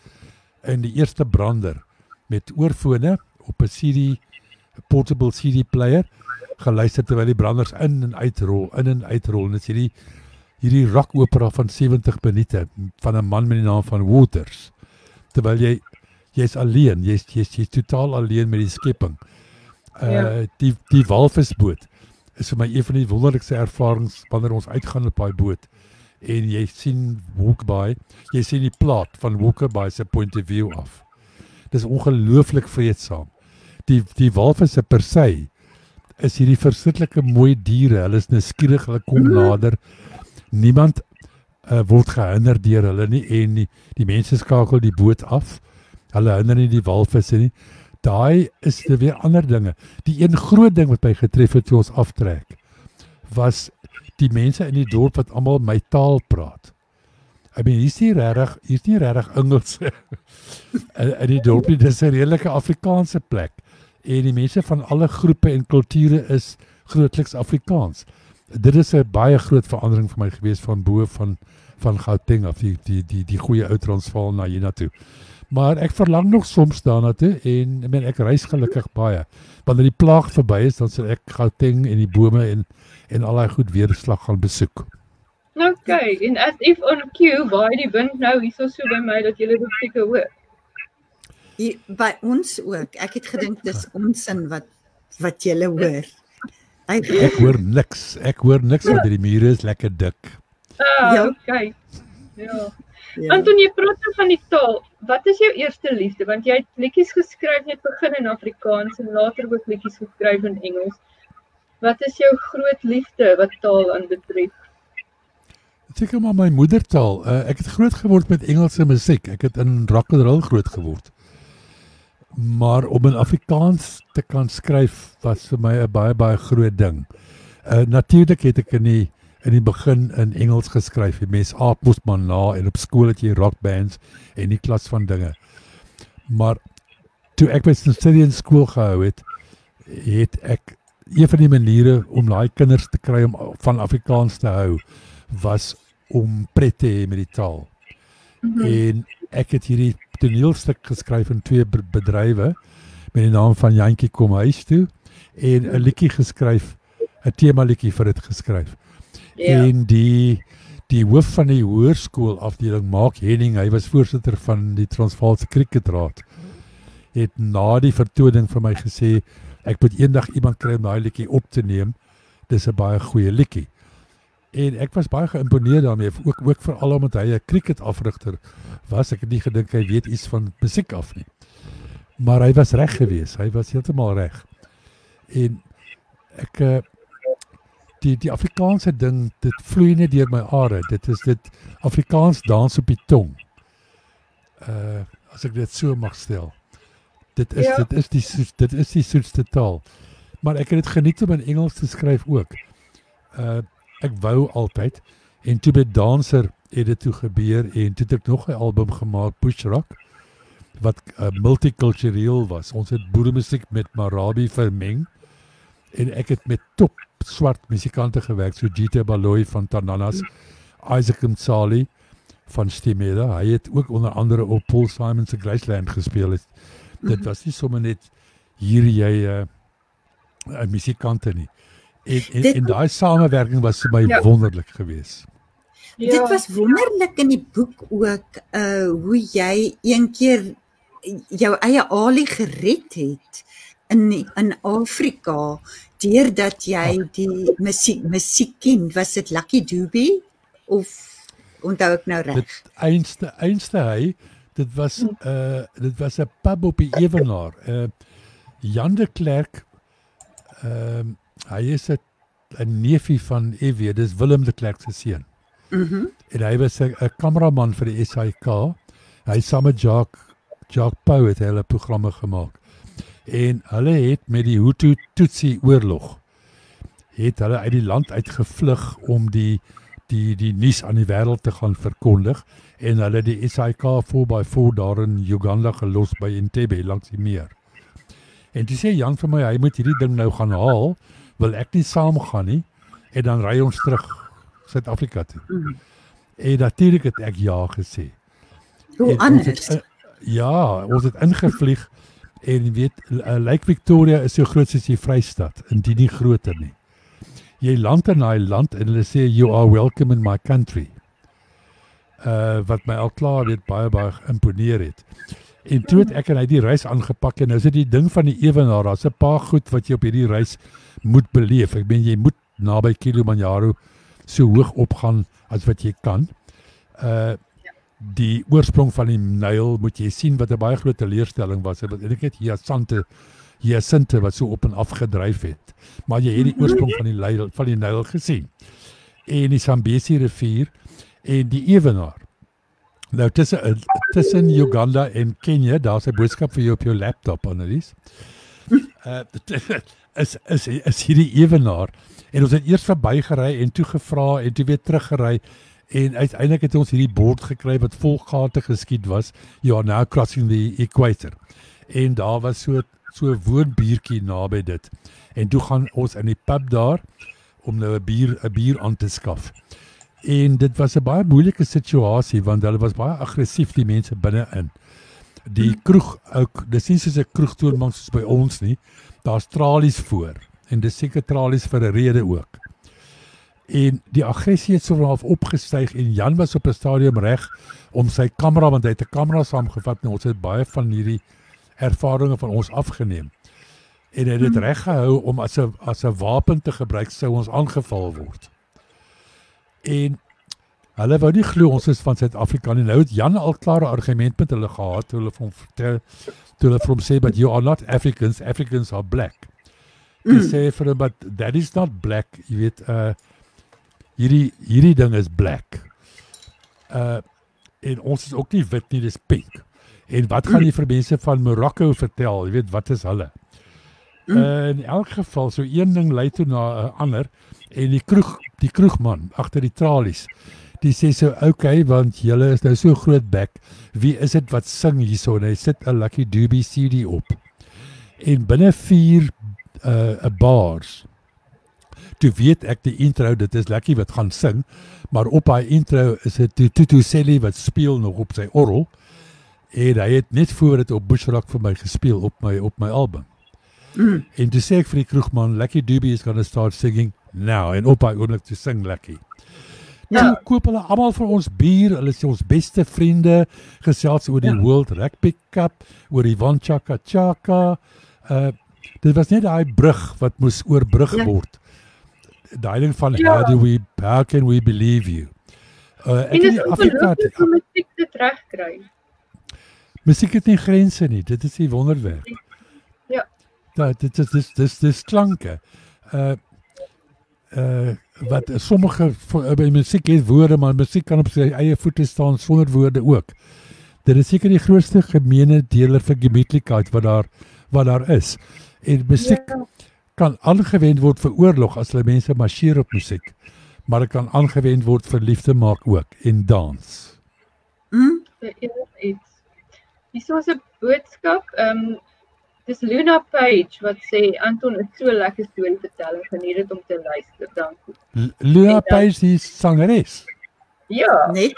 in die eerste brander met oorfone op 'n CD portable CD player geluister terwyl die branders in en uitrol, in en uitrol. En dit is hierdie hierdie rock opera van 70 minute van 'n man met die naam van Waters. Terwyl jy jy's alleen, jy's jy's jy's totaal alleen met die skepping. Uh Ja. die die walvisboot is vir my een van die wonderlikste ervarings wanneer ons uitgaan op daai boot en jy sien Walkaby, jy sien die plaat van Walkaby se point of view af. Dis ongelooflik vreedsaam. Die die walvisse per se is hierdie verskriklike mooi diere. Hulle is nuuskierig, hulle kom nader. Niemand uh, word gehinder deur hulle nie en die, die mense skakel die boot af. Hulle hinder nie die walvisse nie. Daai is er weer ander dinge. Die een groot ding wat my getref het toe ons aftrek was die mense in die dorp wat almal my taal praat. I mean, hier's nie regtig, hier's nie regtig Engels (laughs) in, in die dorp nie. Dis 'n redelike Afrikaanse plek. En die mense van alle groepe en kulture is grootliks Afrikaans. Dit is 'n baie groot verandering vir my gewees van bo van van Gauteng af die die die die goeie ou Transvaal na hiernatoe. Maar ek verlang nog soms daarna toe en ek meen ek reis gelukkig baie. Wanneer die plaag verby is, dan sal ek Gauteng en die bome en en al daai goed weerslag gaan besoek. Okay, en as if on cue, waar die wind nou hierso so by my dat jy dit seker hoor. Hier, by ons ook. Ek het gedink dis ons in wat wat jy hoor. Hy Ek hoor niks. Ek hoor niks want die mure is lekker dik. Ah, Ja. okay. Ja. ja. Anton, jy praat nou van die taal. Wat is jou eerste liefde? Want jy het liedjies geskryf net begin in Afrikaans en later ook liedjies geskryf in Engels. Wat is jou groot liefde wat taal aanbetref? Seker maar my moedertaal. Uh, ek het groot geword met Engelse musiek. Ek het in rock and roll groot geword. Maar om in Afrikaans te kan skryf was vir my 'n baie baie groot ding. Uh natuurlik het ek in die in die begin in Engels geskryf. Die mens aap mos maar na en op skool het jy rock bands en die klas van dinge. Maar toe ek by Cincinnati skool gehou het, het ek een van die maniere om daai kinders te kry om van Afrikaans te hou was om pret te hê met die taal. Mhm. En ek het hierdie toneelstuk geskryf in twee be- bedrywe met die naam van Jantjie kom huis toe en 'n liedjie geskryf, 'n tema liedjie vir dit geskryf. Ja. En die die hoof van die hoërskool afdeling Mark Henning, hy was voorsitter van die Transvaalse Kriketraad. Het na die vertoning vir my gesê ek moet eendag iemand kry om daai liedjie op te neem. Dis 'n baie goeie liedjie. En ek was baie geïmponeerd daarmee, ook ook veral omdat hy 'n cricketafrigter was. Ek het nie gedink hy weet iets van musiek af nie. Maar hy was reg geweest. Hy was heeltemal reg. En ek uh, die die Afrikaanse ding, dit vloei net deur my are. Dit is dit Afrikaans dans op die tong. Uh as ek dit so mag stel. Dit is Ja. dit is die soet- dit is die soetste taal. Maar ek het dit geniet om in Engels te skryf ook. Uh ek wou altyd en toe met danser het dit toe gebeur en toe het ek nog 'n album gemaak Push Rock wat uh, multikultureel was. Ons het boeremusiek met Marabi vermeng en ek het met top swart musikante gewerk so Gita Baloyi van Tananas, Isaac Msali van Stimela. Hy het ook onder andere op Paul Simon se Graceland gespeel. Het. Dit was nie sommer net hier jy 'n uh, musikante nie. En en, Dit- en daai samewerking was vir my Ja. wonderlik geweest. Ja. Dit was wonderlik in die boek ook uh hoe jy een keer jou eie alie gered het in in Afrika deurdat jy die musiek musiek ken. Was dit Lucky Dube of onthou ek nou reg? Dit einste einste hy dit was uh dit was 'n pub op die Ewenaar. Uh Jan de Klerk ehm um, hy is 'n 'n neefie van EW, dis Willem de Klerk se seun. Mhm. En hy was 'n kameraman vir die SAK. Hy saam met Jacques Jacques Pau het hulle programme gemaak. En hulle het met die Hutu Tutsi oorlog het hulle uit die land uitgevlug om die die die nuus aan die wêreld te gaan verkondig en hulle die SAK 4x4 daar in Uganda gelos by Entebbe langs die meer. En toe sê Jan vir my hy moet hierdie ding nou gaan haal, wil ek nie saamgaan nie en dan ry ons terug Suid-Afrika toe. En natuurlik het ek ja gesê. Hoe En ons het, anders? ja, ons het ingevlieg en weet uh, Lake Victoria is so groot soos die Vrystaat, indien nie groter nie. Jy land in daai land en hulle sê you are welcome in my country. Uh wat my al klaar weet baie baie imponeer het. En toe het ek en hy die reis aangepak en nou is dit die ding van die ewenaar, daar's 'n paar goed wat jy op hierdie reis moet beleef. Ek meen jy moet naby Kilimanjaro so hoog opgaan as wat jy kan. Uh die oorsprong van die Nyl moet jy sien wat 'n baie groot teleurstelling was. Dit was eintlik net Hyacinthe wat so op en af gedryf het. Maar jy het die oorsprong van die Nyl van die Nyl gesien. En die Zambesi rivier en die Ewenaar. Nou tussen tussen Uganda en Kenia, daar's 'n boodskap vir jou op jou laptop Annelies. Uh (laughs) is is is hierdie Ewenaar en ons het eers verbygery en toe gevra en toe weer teruggery en uiteindelik het ons hierdie bord gekry wat vol gate geskiet was. Ja, now crossing the equator. En daar was so so 'n woonbuurtjie naby dit. En toe gaan ons in die pub daar om nou 'n bier 'n bier aan te skaf. En dit was 'n baie moeilike situasie want hulle was baie aggressief die mense binne-in. Die kroeg ook, dis nie soos 'n kroegtoonbank soos by ons nie. Daar's tralies voor en dis seker tralies vir 'n rede ook. En die aggressie het so half opgestyg en Jan was op 'n stadium reg om sy kamera want hy het 'n kamera saamgevat en ons het baie van hierdie ervarings van ons afgeneem. En hy het dit reg gehou om as 'n as 'n wapen te gebruik sou ons aangeval word. En hulle wou nie glo ons is van Suid-Afrika nie. Nou het Jan al klare argument met hulle gehad toe hulle van vertel toe hulle from say but you are not Africans, Africans are black. Hy sê vir hulle but that is not black, jy weet uh hierdie hierdie ding is black. Uh en ons is ook nie wit nie, dis pink. En wat gaan jy vir mense van Marokko vertel? Jy weet wat is hulle? Uh, in elk geval so een ding lei toe na 'n uh, ander en die kroeg die kroegman agter die tralies die sê so okay want julle is nou so groot bek. Wie is dit wat sing hierso? En hy sit 'n lucky doobie CD op. En binne 4 uh 'n bars toe weet ek die intro dit is Lucky wat gaan sing maar op daai intro is dit Tutu Selly wat speel nog op sy orgel en hy het net voor dit op Bushrock vir my gespeel op my op my album Mm. En toe sê ek vir die kroegman, Lucky Doobie is going to start singing now en op hy oomblik te sing Lucky. Ja, toe koop hulle almal vir ons bier, hulle is ons beste vriende, gesels oor die ja. World Rugby Cup, oor die Van Chaka. Uh dit was net daai brug wat moes oorbrug ja. word. Daai ding van ja. how do we how can we believe you? Uh ek het Afrika om musiek te regkry. Musiek het nie grense nie, dit is die wonderwerk. Ja dat dit is dis dis dis klanke. Uh uh wat sommige by musiek het woorde maar musiek kan op sy eie voete staan sonder woorde ook. Dit is seker die grootste gemeene deler vir gemeenskapheid wat daar wat daar is. En musiek ja. kan aangewend word vir oorlog as hulle mense marseer op musiek. Maar dit kan aangewend word vir liefde maak ook en dans. Mm, iets. Dis so 'n boodskap. Ehm um, Dis Luna Page wat sê Anton het so lekker storie vertel en geniet dit om te luister. Dankie. Luna Page is sangeres. Ja. Net.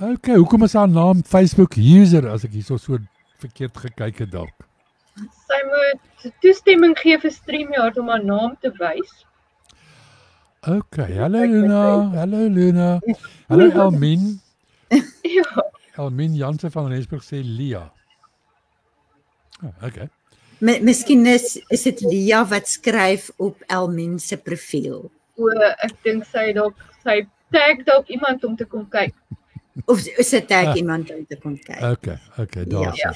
Okay, hoekom is haar naam Facebook user as ek hierso so verkeerd gekyk het dalk? Sy moet toestemming gee vir StreamYard om haar naam te wys. Okay, hallo Luna, hallo Luna. Hallo Elmin. (laughs) ja. Elmin Jansen van Rensburg sê Lia. Oh, okay. Miskien is is dit Lia wat skryf op Elmin se profiel. O, ek dink sy dalk sy tag dalk iemand om te kom kyk. Of dit tag ah. iemand om te kom kyk? Okay, okay, daar. Ja.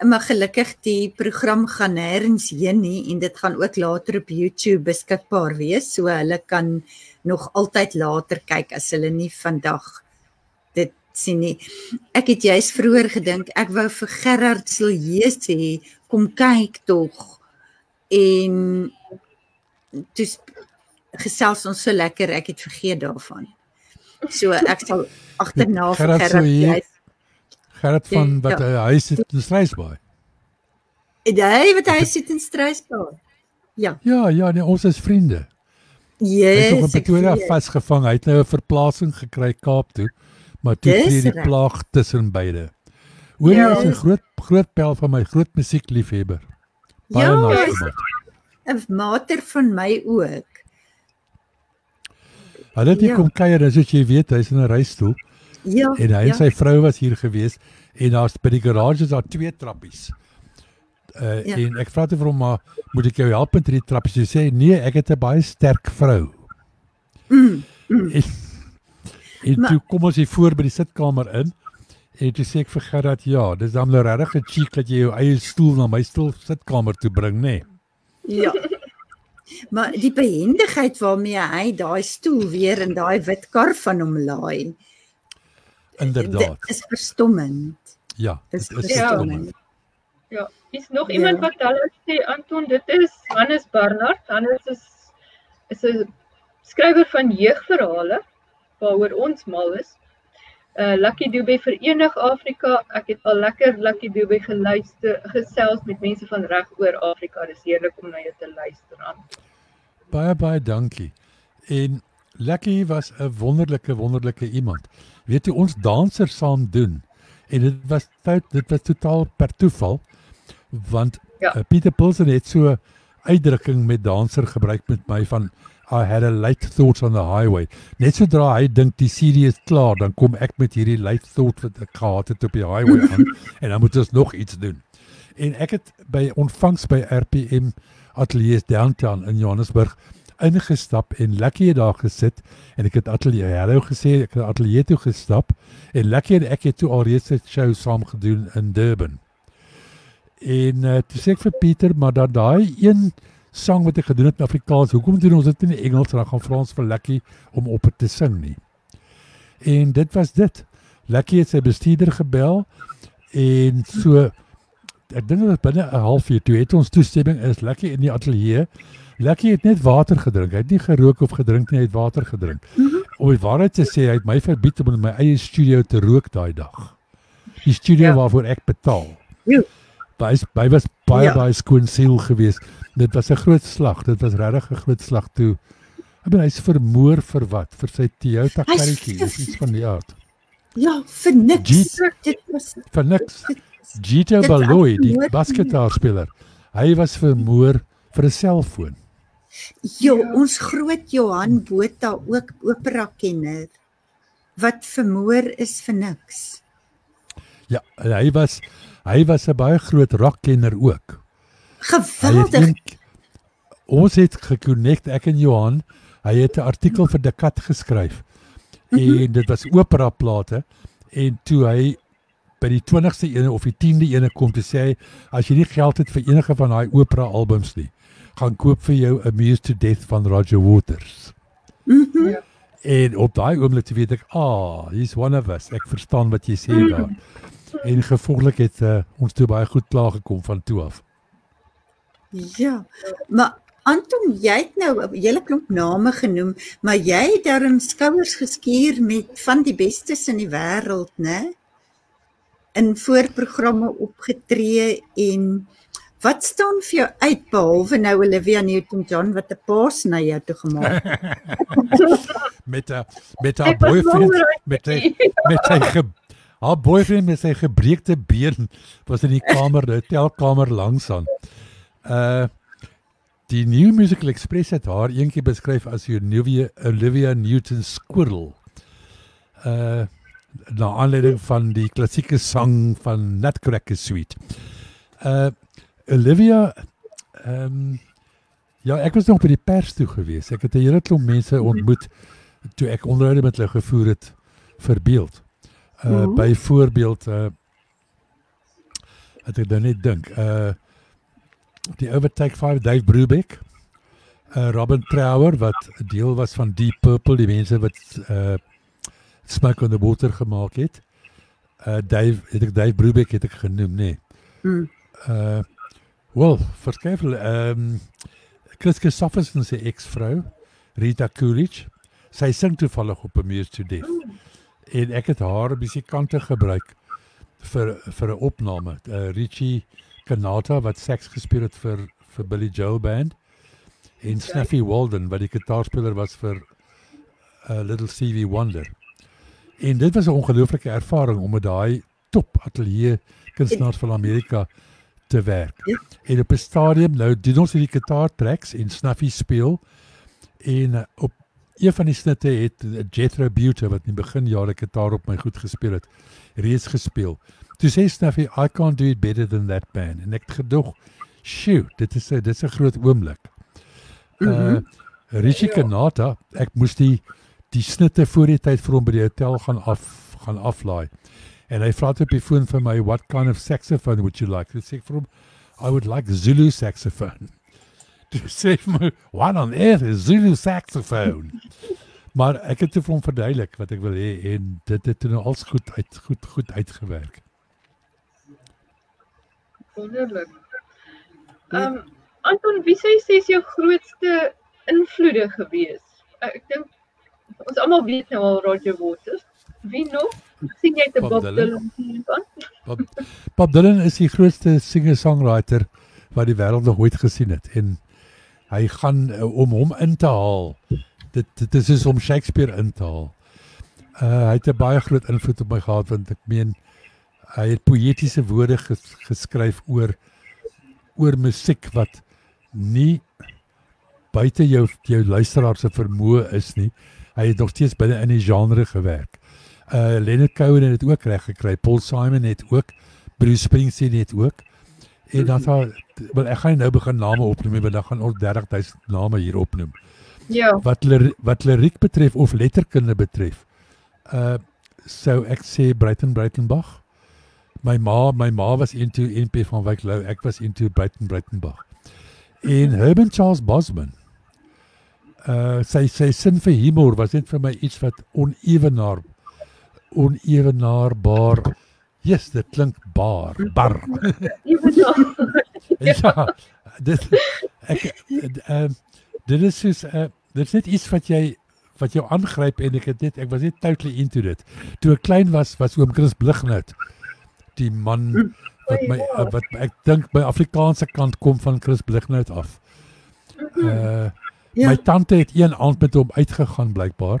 Maar gelukkig die program gaan nêrens heen nie en dit gaan ook later op YouTube beskikbaar wees, so hulle kan nog altyd later kyk as hulle nie vandag sien nie. Ek het juis vroeër gedink ek wou vir Gerard Silje sê kom kyk tog. En dis gesels ons so lekker ek het vergeet daarvan. So ek sal agterna vir Gerard juis Gerard van ja, wat ja. hy sit in Strysbaai. Hy wat hy sit in Strysbaai. Ja. Ja, ja, nee, ons is vriende. Ja, yes, hy het op Pretoria vasgevang. Hy het nou 'n verplasing gekry Kaap toe maar toe tree die plaag tussen beide. Hoor jy ja. is 'n groot groot pel van my groot musiekliefhebber. Baie ja, nice. 'n mater van my ook. Hulle het ja. kom kuier, as jy weet, hy's in 'n reistool. Ja. En hy en ja. sy vrou was hier gewees en daar's by die garage is daar twee trappies. Uh ja. en ek vra toe vir hom maar moet ek jou help met die trappies? Hy sê nee, ek het 'n baie sterk vrou. Mm. Mm. En, en Maar- toe kom ons hier voor by die sitkamer in. En toe sê ek vir Gerard, ja, dis dan nou regtig 'n cheek dat jy jou eie stoel na my stoel sitkamer toe bring, nê? Nee. Ja. Maar die behendigheid waarmee hy daai stoel weer in daai wit kar van hom laai, Inderdaad. dit is verstommend. Ja, dit is Ja. verstommend. Ja, is nog Ja. iemand wat hulle sê Anton, dit is Hannes Barnard. Hannes is is 'n skrywer van jeugverhale waaroor ons mal is. Uh Lucky Dube Verenig Afrika. Ek het al lekker Lucky Dube geluister, gesels met mense van reg oor Afrika. Dis heerlik om na jou te luister aan. Baie baie dankie. En Lucky was 'n wonderlike wonderlike iemand. Weet jy ons dansers saam doen en dit was tyd dit was totaal per toeval want Ja. uh, Pieter Pilsen het so uitdrukking met danser gebruik met my van I had a late thought on the highway. Net sodra hy dink die serie is klaar, dan kom ek met hierdie late thought wat ek gehad het op die highway aan (laughs) en dan moet ons nog iets doen. En ek het by ontvangs by RPM ateljee downtown in Johannesburg ingestap en het daar gesit en ek het ateljee hallo gesê ek het ateljee toe gestap en Lucky en ek het toe alreeds 'n show saam gedoen in Durban. En uh, toe sê ek vir Pieter maar dat daai een sang wat ek gedoen het in Afrikaans, hoekom doen ons dit in Engels en dan gaan vra ons vir Lucky om op te sing nie. En dit was dit. Lucky het sy bestuurder gebel en so ek dink dit was binne 'n halfuur toe het ons toestemming is Lucky in die ateljee. Lucky het net water gedrink. Hy het nie gerook of gedrink nie, hy het water gedrink. Om die waarheid te sê, hy het my verbied om in my eie studio te rook daai dag. Die studio Ja. waarvoor ek betaal. Hy is- hy was baie Ja. baie skoon siel geweest. Dit was 'n groot slag. Dit was regtig 'n groot slag toe. Ek bedoel hy's vermoor vir wat? Vir sy Toyota karretjie of iets van die aard. Ja, vir niks. Jeet. Dit was Vir niks. Gito Baloyi, die basketbalspeler. Hy was vermoor vir 'n selfoon. Jo, ons groot Johan Botha ook opera kenner wat vermoor is vir niks. Ja, hy was hy was 'n baie groot rockkenner ook. Het Geweldig. een, ons het gekonnekt ek en Johan. Hy het 'n artikel vir die kat geskryf. En dit was opera plate en toe hy by die 20ste ene of die 10de ene kom te sê hy as jy nie geld het vir enige van daai opera albums nie, gaan koop vir jou Amused to Death van Roger Waters. Mhm. Ja. En op daai oomblik te weet ek, ah, he's one of us. Ek verstaan wat jy sê daar. En gevolglik het uh, ons toe baie goed klaar gekom van toe af. Ja. Maar Anton, jy het nou 'n hele klomp name genoem, maar jy het darm skouers geskuur met van die bestes in die wêreld, né? In voorprogramme opgetree en wat staan vir jou uit behalwe nou Olivia Newton-John wat 'n paas na jou toe gemaak het? Met (laughs) 'n met haar boyfriend met sy met sy haar boyfriend met sy gebreekte been was in die kamer, die hotelkamer langs aan. Uh die New Musical Express het haar eendag beskryf as Olivia Olivia Newton Squirrel. Uh na aanleiding van die klassieke sang van Nutcracker Suite. Uh Olivia ehm um, ja, ek was nog by die pers toe gewees. Ek het 'n hele klomp mense ontmoet toe ek onderhoude met hulle gevoer het vir beeld. Uh Mhm. byvoorbeeld uh het ek dan net dink uh die Overtake 5 Dave Brubeck, uh Robin Trower wat 'n deel was van Deep Purple, die mense wat uh Smoke on the Water gemaak het. Uh Dave, het ek Dave Brubeck het ek genoem, nê. Nee. Mm. Uh wel, verskeie ehm um, Chris Christofferson se eksvrou, Rita Coolidge. Sy sing toevallig op 'n Muse to Death. En ek het haar musikante gebruik vir vir 'n opname. Uh, Richie Kanata wat seks gespeel het vir vir Billy Joel band en Snuffy Walden wat die gitaarspeler was vir uh, Little Stevie Wonder. En dit was 'n ongelooflike ervaring om met daai top ateljee kunstenaars van Amerika te werk. Ja. En op 'n stadium nou doen ons hierdie gitaar tracks en Snuffy speel en uh, op een van die snitte het uh, Jethro Butte wat in die begin jare gitaar op my goed gespeel het, reeds gespeel. Toe sê Snuffy, I can't do it better than that man. En ek gedog, "Sjoe, dit is 'n dit is 'n groot oomblik." Uh Mhm. Richie Ja. Kanata, ek moes die die snitte voor die tyd vir hom by die hotel gaan af gaan aflaai. En hy vra toe op die foon vir my, "What kind of saxophone would you like?" Ek sê vir hom, "I would like Zulu saxophone." (laughs) Toe sê hy vir my, "What on earth is Zulu saxophone?" maar ek het te vir hom verduidelik wat ek wil hê en dit het toe nou als goed uit goed goed uitgewerk. Wonderlik. Ehm um, Anton, wie sê jy is jou grootste invloede gewees? Ek, ek dink ons almal weet nou al Roger Waters. Wie nog? Sien jy te Bob Bob Dylan. Dylan? Bob, Bob Dylan is die grootste singer-songwriter wat die wêreld nog ooit gesien het en hy gaan uh, om hom in te haal. Dit dit is soos om Shakespeare in te haal. Uh hy het 'n baie groot invloed op my gehad want ek meen hy het poëtiese woorde ges, geskryf oor oor musiek wat nie buite jou jou luisteraar se vermoë is nie. Hy het nog steeds binne in die genre gewerk. Uh Leonard Cohen het dit ook reg gekry. Paul Simon het ook Bruce Springsteen het ook. En dan sal wel ek gaan nou begin name opnoem want dan gaan ons 30000 name hier opnoem. Ja. Wat wat liriek betref of letterkunde betref. Uh sou ek sê Breiten Breitenbach. My ma, my ma was into NP van Wyk Lou, ek was into Breiten Breitenbach. En Herman Charles Bosman. Uh sy sy sin vir humor was net vir my iets wat onewenaar onewenaarbaar. Yes, dit klink bar. Nog. (laughs) ja, dit ek ehm dit is soos uh, dit is net iets wat jy wat jou aangryp en ek het net ek was net totally into dit. Toe ek klein was was oom Chris Blighnout die man wat my uh, wat ek dink my Afrikaanse kant kom van Chris Blighnout af. Uh Ja. my tante het een aand met hom uitgegaan blykbaar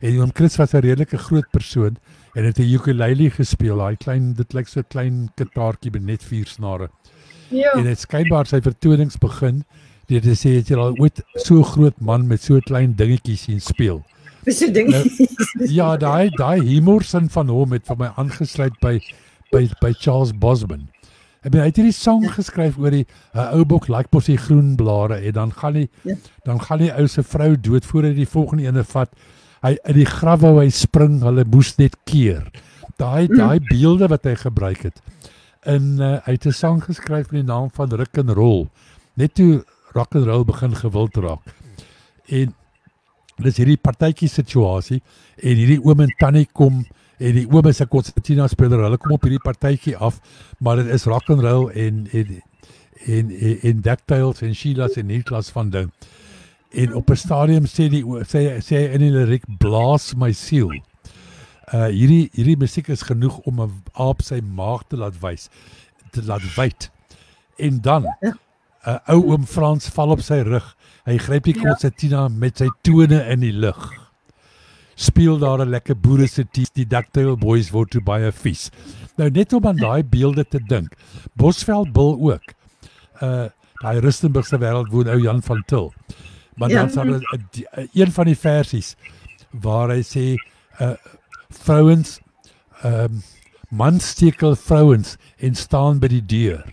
en oom Chris was 'n redelike groot persoon en het 'n ukulele gespeel, daai klein dit lyk so klein kitaartjie met net vier snare. Ja. En dit skynbaar sy vertonings begin deur te sê het jy al ooit so groot man met so klein dingetjie sien speel. Dis 'n ding. Nou, Ja, daai daai humorsin van hom het vir my aangesluit by by by Charles Bosman. Ek bedoel hy het hierdie song geskryf oor die 'n ou bok like mos die groen blare en dan gaan hy Ja. dan gaan die ou se vrou dood voor hy die volgende ene vat. Hy in die graf wou hy spring, hulle moes net keer. Daai daai beelde wat hy gebruik het. In uh, hy het 'n sang geskryf met die naam van Rock and Roll. Net toe rock and roll begin gewild raak. En dis hierdie partytjie situasie en hierdie oom en tannie kom en die oom is 'n konsertina speler. Hulle kom op hierdie partytjie af, maar dit is rock and roll en en en en, en DuckTales en Sheila's en Niklas van ding. En op 'n stadium sê die sê sê in die liriek blaas my siel. Uh hierdie hierdie musiek is genoeg om 'n aap sy maag te laat wys, te laat wyd. En dan 'n uh, ou oom Frans val op sy rug. Hy gryp die Ja. konsertina met sy tone in die lug. Speel daar 'n lekker boere se ties, die Ducktail Boys word toe baie vies. Nou net om aan daai beelde te dink. Bosveld bil ook. Uh daai Rustenburgse wêreld woon ou Jan van Til. Maar Ja. dan 'n- die- een van die versies waar hy sê uh vrouens ehm um, man stekel vrouens en staan by die deur.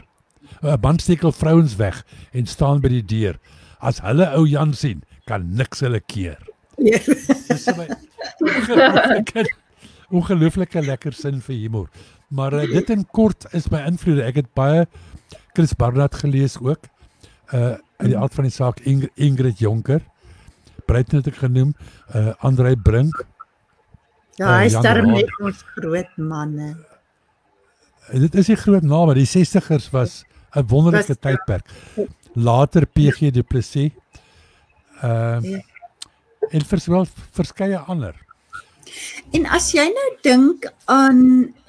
'n uh, Man stekel vrouens weg en staan by die deur. As hulle ou Jan sien, kan niks hulle keer. Ja. Dis my ongelooflike ongelooflike lekker sin vir humor. Maar uh, dit in kort is my invloede. Ek het baie Chris Barnard gelees ook. Uh uit die aard van die saak Ingrid, Ingrid Jonker. Breiten het ek genoem, uh Andrei Brink. Ja, hy Jan sterm net ons groot manne. Uh, dit is die groot name. Die 60ers was 'n wonderlike tydperk. Later PG Du Plessis. Uh Ja. En vers, wel verskeie ander. En as jy nou dink aan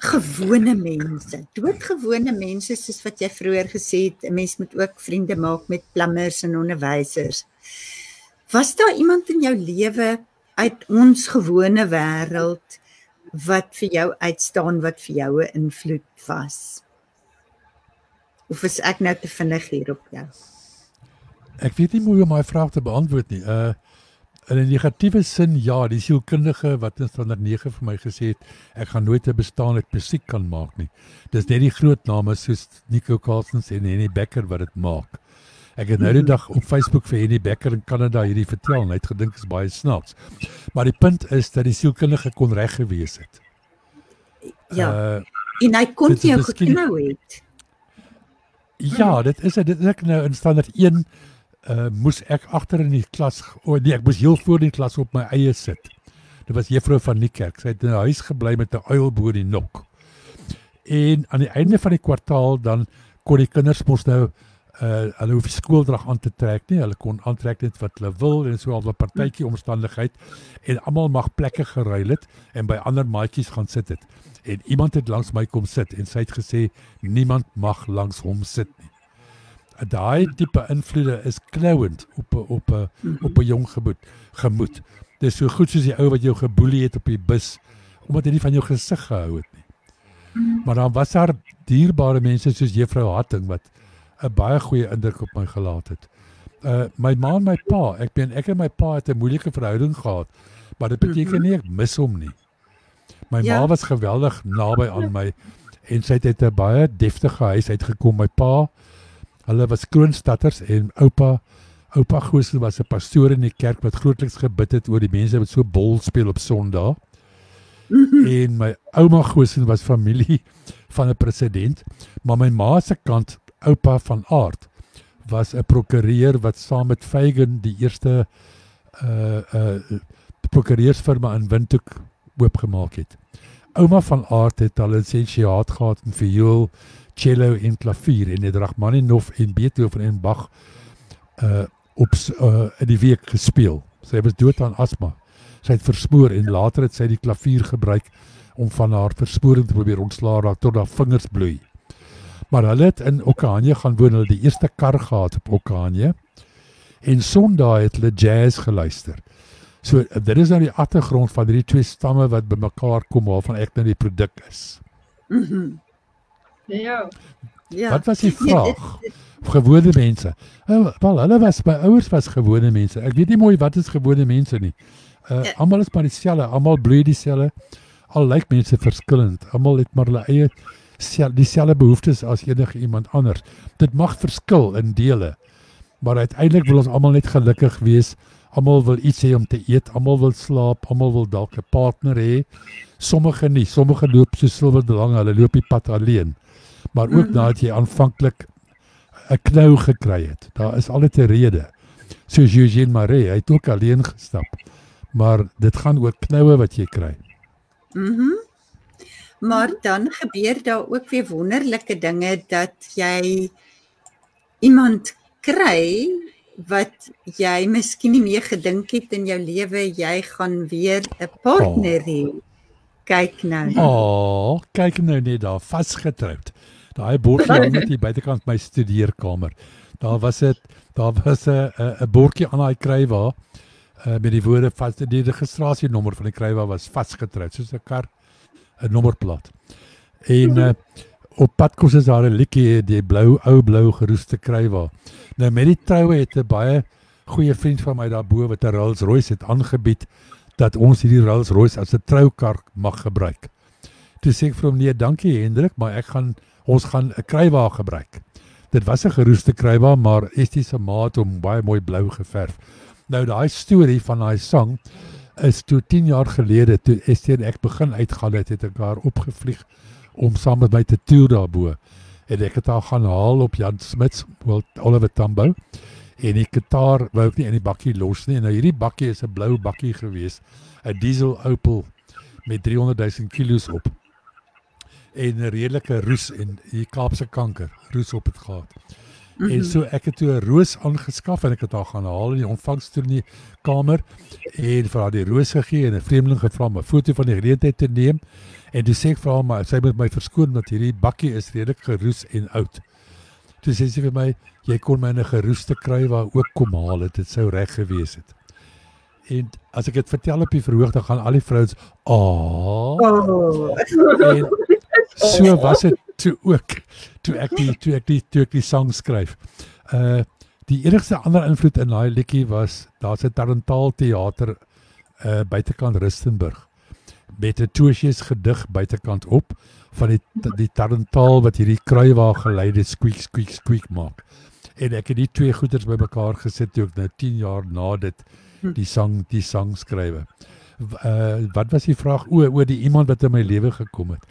gewone mense, doodgewone mense soos wat jy vroeër gesê het, 'n mens moet ook vriende maak met plumbers en onderwysers. Was daar iemand in jou lewe uit ons gewone wêreld wat vir jou uitstaan wat vir jou 'n invloed was? Of is ek nou te vinnig hier op jou? Ek weet nie hoe om my vraag te beantwoord nie. Uh in 'n negatiewe sin ja, die sielkundige wat in standaard 9 vir my gesê het ek gaan nooit 'n bestaan uit musiek kan maak nie. Dis net die groot name soos Nico Carlsons en Henny Becker wat dit maak. Ek het nou die dag op Facebook vir Henny Becker in Kanada hierdie vertel en hy het gedink is baie snaaks. Maar die punt is dat die sielkundige kon reg gewees het. Ja. Uh, En hy kon dit jou miskien- geknou het. Ja, dit is dit is ek nou in standaard 1 uh moes ek agter in die klas oh, nee, ek moes heel voor die klas op my eie sit. Dit was juffrou van Niekerk. Sy het in 'n huis gebly met 'n uil bo die nok. En aan die einde van die kwartaal dan kon die kinders mos nou uh hulle hoef skooldrag aan te trek nie. Hulle kon aantrek net wat hulle wil en so al 'n partytjie omstandigheid en almal mag plekke geruil het en by ander maatjies gaan sit het. En iemand het langs my kom sit en sy het gesê niemand mag langs hom sit nie. Daai tipe invloede is klouend op op 'n op 'n jong gemoed gemoed. Dis so goed soos die ou wat jou geboelie het op die bus omdat hy nie van jou gesig gehou het nie. Maar dan was daar dierbare mense soos juffrou Hatting wat 'n baie goeie indruk op my gelaat het. Uh my ma en my pa, ek ben ek en my pa het 'n moeilike verhouding gehad, maar dit beteken nie ek mis hom nie. My Ja. ma was geweldig naby aan my en sy het uit 'n baie deftige huis uitgekom. My pa, hulle was kroonstatters en oupa oupa Goosen was 'n pastoor in die kerk wat grootliks gebid het oor die mense wat so bol speel op Sondag. en my ouma Goosen was familie van 'n president, maar my ma se kant, oupa van Aard, was 'n prokureur wat saam met Feigen die eerste uh uh prokureursfirma in Windhoek oopgemaak het. Ouma van Aard het al 'n lisensiaat gehad in viool, cello en klavier en het Rachmaninoff en Beethoven en Bach uh op uh in die week gespeel. Sy was dood aan asma. Sy het versmoor en later het sy die klavier gebruik om van haar versporing te probeer ontslaa raak tot haar vingers bloei. Maar hulle het in Okanje gaan woon, hulle die eerste kar gehad op Okanje. En Sondag het hulle jazz geluister. So dit is nou die agtergrond van hierdie twee stamme wat bymekaar kom waarvan ek nou die produk is. Mhm. Ja. Ja. Wat was die (laughs) dit- vraag? Gewone mense. Oh, wel, hulle was my ouers was gewone mense. Ek weet nie mooi wat is gewone mense nie. Uh Ja. almal is maar dieselfde, almal bloei dieselfde. Al lyk mense verskillend. Almal het maar hulle eie sel- dieselfde behoeftes as enige iemand anders. Dit mag verskil in dele. Maar uiteindelik wil ons almal net gelukkig wees. Almal wil iets hê om te eet, almal wil slaap, almal wil dalk 'n partner hê. Sommige nie, sommige loop so silwer lank, hulle loop die pad alleen. Maar ook Mhm. nadat jy aanvanklik 'n knou gekry het. Daar is altyd 'n rede. Soos Eugene Maree, hy het ook alleen gestap. Maar dit gaan oor knoue wat jy kry. Mhm. Maar dan gebeur daar ook weer wonderlike dinge dat jy iemand kry wat jy miskien nie meer gedink het in jou lewe jy gaan weer 'n partner Oh. hê. Kyk nou. O, oh, kyk nou net daar vasgetroud. Daai bordjie (laughs) hang net hier buitekant my studeerkamer. Daar was dit, daar was 'n 'n bordjie aan daai krywa uh, met die woorde vas die registrasienommer van die krywa was vasgetroud soos 'n kar 'n nommerplaat. En uh, op pad kos is daar 'n liedjie die blou ou blou geroeste krywa. Nou met die troue het 'n baie goeie vriend van my daarbo wat 'n Rolls-Royce het aangebied dat ons hierdie Rolls-Royce as 'n troukar mag gebruik. Toe sê ek vir hom nee, dankie Hendrik, maar ek gaan ons gaan 'n krywa gebruik. Dit was 'n geroeste krywa, maar Estie se ma het hom baie mooi blou geverf. Nou daai storie van daai sang is toe 10 jaar gelede toe Estie en ek begin uitgaan het, het ek haar opgevlieg om saam met my te toer daarbo. En ek het haar gaan haal op Jan Smits, Oliver Tambo. En die gitaar wou ek nie in die bakkie los nie. Nou hierdie bakkie is 'n blou bakkie gewees, 'n diesel Opel met 300 000 kilos op. En 'n redelike roes en die Kaapse kanker roes op het gehad. Mm -hmm. En so ek het toe 'n roos aangeskaf en ek het haar gaan haal in die ontvangstoer in die kamer en vir haar die roos gegee en 'n vreemdeling gevra om 'n foto van die geleentheid te neem. En toe sê ek vir haar maar sy moet my verskoon dat hierdie bakkie is redelik geroes en oud. Toe sê sy vir my jy kon my 'n geroeste kry waar ook kom haal het, dit sou reg gewees het. En as ek dit vertel op die verhoog dan gaan al die vrouens, "Ag." Oh. En so was dit toe ook toe ek die toe ek die toe ek die sang skryf. Uh die enigste ander invloed in daai liedjie was daar's 'n Tarantaal teater uh buitekant Rustenburg met 'n Tosius gedig buitekant op van die die Tarantaal wat hierdie kruiwa geleide squeak squeak squeak maak. En ek het die twee goeders bymekaar gesit toe ek nou 10 jaar na dit die sang die sang skrywe. Uh wat was die vraag o oor die iemand wat in my lewe gekom het?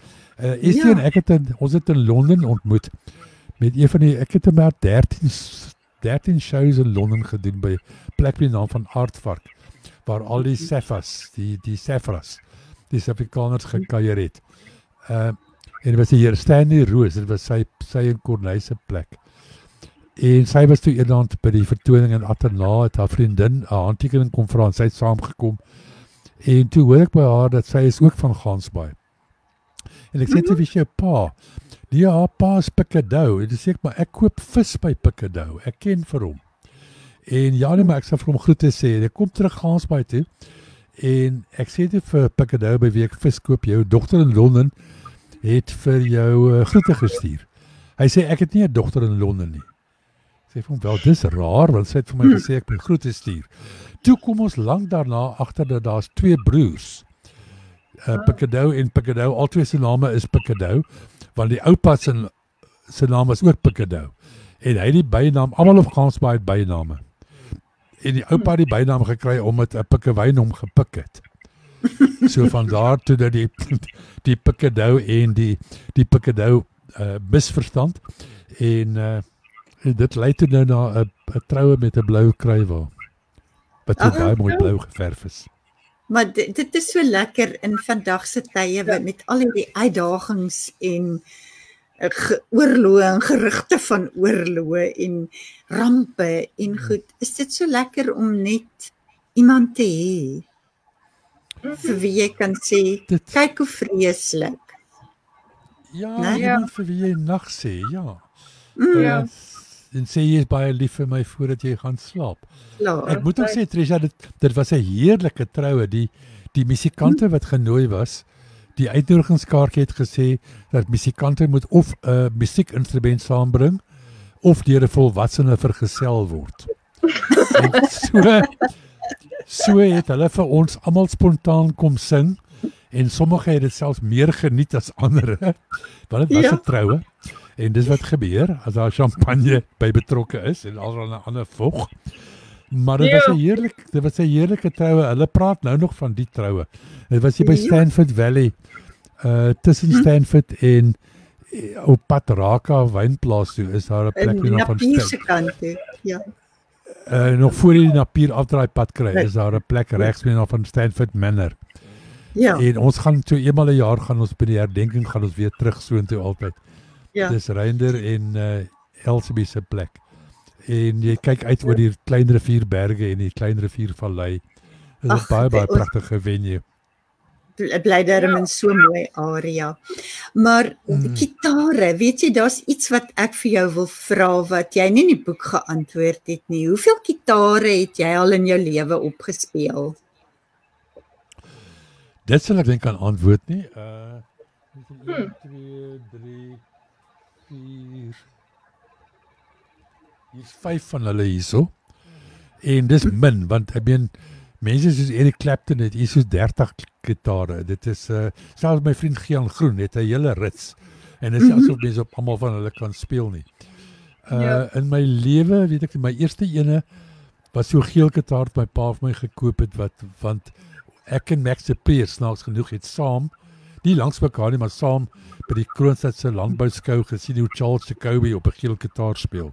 Uh Estie Ja. en ek het in, ons het in Londen ontmoet met een van die ek het maar 13 s- 13 shows in Londen gedoen by plek met die naam van Aardvark waar al die Sefas, die die Sefras, die Suid-Afrikaners gekuier het. Uh en dit was die Here Stanley Roos, dit was sy sy en Corneille se plek. En sy was toe eendag by die vertoning in Atena het haar vriendin 'n handtekening kom vra en sy het saamgekom. En toe hoor ek by haar dat sy is ook van Gansbaai. En ek sê toe wie is jou pa? Nee, haar pa is Pikkadou. En dis ek maar ek koop vis by Pikkadou. Ek ken vir hom. En ja, nee, maar ek sê vir hom groete sê. en Ek kom terug Gansbaai toe. En ek sê toe vir Pikkadou by wie ek vis koop, jou dogter in Londen het vir jou uh, groete gestuur. Hy sê ek het nie 'n dogter in Londen nie. Sê vir hom wel dis raar want sy het vir my gesê ek moet groete stuur. Toe kom ons lank daarna agter dat daar's twee broers. Uh Pikkadou en Pikkadou, albei se name is Pikkadou want die oupa se se naam is ook Pikkadou. En hy het die bynaam almal op Gansbaai het byname. En die oupa het die bynaam gekry omdat 'n pikkewyn hom gepik het. So van daar toe dat die (laughs) die Pikkadou en die die Pikkadou uh misverstand en uh dit lei toe nou na 'n 'n troue met 'n blou kruiwa wat so Ah, baie mooi blou geverf is. Maar dit, dit is so lekker in vandag se tye wat met al hierdie uitdagings en eh, oorloë en gerugte van oorloë en rampe en goed. Is dit so lekker om net iemand te hê vir wie jy kan sê, Dit kyk hoe vreeslik. ja, né? iemand vir wie jy nag sê, ja. Mm, Ja. En sê jy is baie lief vir my voordat jy gaan slaap. klaar. Ek moet ook sê Trisha dit dit was 'n heerlike troue. Die die musikante wat genooi was, die uitnodigingskaartjie het gesê dat musikante moet of 'n uh, musiekinstrument saambring of deur 'n volwassene vergesel word. En so so het hulle vir ons almal spontaan kom sing en sommige het dit selfs meer geniet as ander. Want dit was 'n Ja. troue. En dis wat gebeur as daar champagne (laughs) by betrokke is en al 'n ander vog. Maar dit Ja. was 'n heerlik, dit was 'n heerlike troue. Hulle praat nou nog van die troue. Dit was hier by Ja. Stanford Valley. Uh tussen Stanford en eh, op pad Raka wynplaas toe is daar 'n plek hier van Napier Stan- se kant toe. Ja. uh, nog voor jy die Napier afdraai pad kry, Right. is daar 'n plek regs meer na van Stanford Manor. Ja. En ons gaan so eenmal 'n jaar gaan ons by die herdenking gaan ons weer terug soontoe altyd. Ja. Dis Reinder en uh Elsabie se plek. En jy kyk uit oor die klein rivierberge en die klein riviervallei. Dit is baie baie pragtige venue. Dit bly darem in so 'n mooi area. Maar Mm. gitare, weet jy, daar's iets wat ek vir jou wil vra wat jy nie in die boek geantwoord het nie. Hoeveel gitare het jy al in jou lewe opgespeel? Dit sal ek dink kan antwoord nie. Uh Hmm. 1 2 3 4 Hier's 5 van hulle hierso. En dis min want ek meen mense soos Eric Clapton het hier so 30 gitare. Dit is uh selfs my vriend Gian Groen het 'n hele rits. En dit is asof mense op almal van hulle kan speel nie. Uh Ja. in my lewe, weet ek, my eerste ene was so geel gitaar wat my pa vir my gekoop het wat want ek en Max de Peer snaaks genoeg het saam nie langs mekaar nie maar saam by die Kroonstad se landbouskou gesien hoe Charles Jacobi op 'n geel gitaar speel.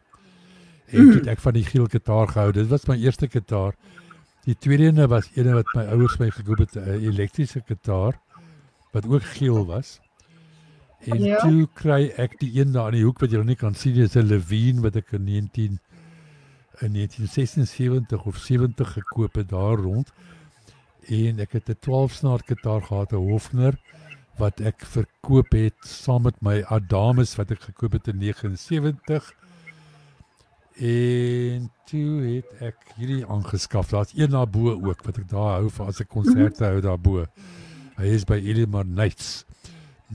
En toe het ek van die geel gitaar gehou. Dit was my eerste gitaar. Die tweede ene was een wat my ouers my gekoop het, 'n elektriese gitaar wat ook geel was. En Ja. toe kry ek die een daar in die hoek wat jy nog nie kan sien, dis 'n Levine wat ek in 19 in 1976 of 70 gekoop het daar rond. En ek het 'n 12 snaar gitaar gehad, 'n Hofner wat ek verkoop het saam met my Adamus wat ek gekoop het in 79. En toe het ek hierdie aangeskaf. Daar's een daarbo ook wat ek daar hou vir as ek konserte hou daarbo. Hy is by Elimar Nights,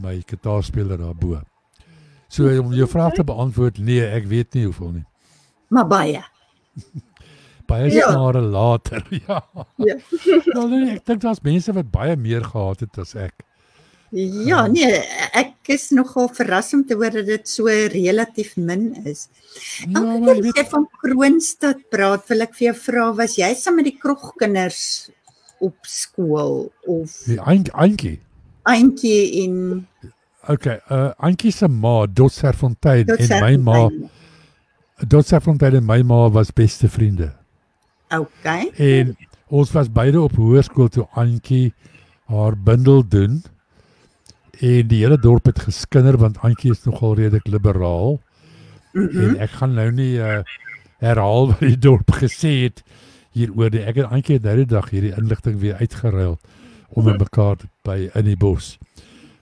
my gitaarspeler daarbo. So om jou vraag te beantwoord, nee, ek weet nie hoeveel nie. Maar baie. (laughs) Baie Ja. jare later, (laughs) ja. Ja. (laughs) Nou nee, ek dink daar's mense wat baie meer gehad het as ek. Ja, nee, ek is nogal verras om te hoor dat dit so relatief min is. Ja, Elke maar keer jy as jy van Kroonstad praat, wil ek vir jou vra, was jy saam met die krogkinders op skool of die Antjie. eintjie en Okay, uh Antjie se ma, Dotserfontein tot en my ma, Dotserfontein en my ma was beste vriende. Okay. En ons was beide op hoërskool toe Antjie haar bindel doen. En die hele dorp het geskinder want Antjie is nogal redelik liberaal. Mm En -hmm. ek gaan nou nie uh, herhaal wat die dorp gesê het hieroor nie. Ek het Antjie nou die dag hierdie inligting weer uitgeruil onder mekaar by in die bos.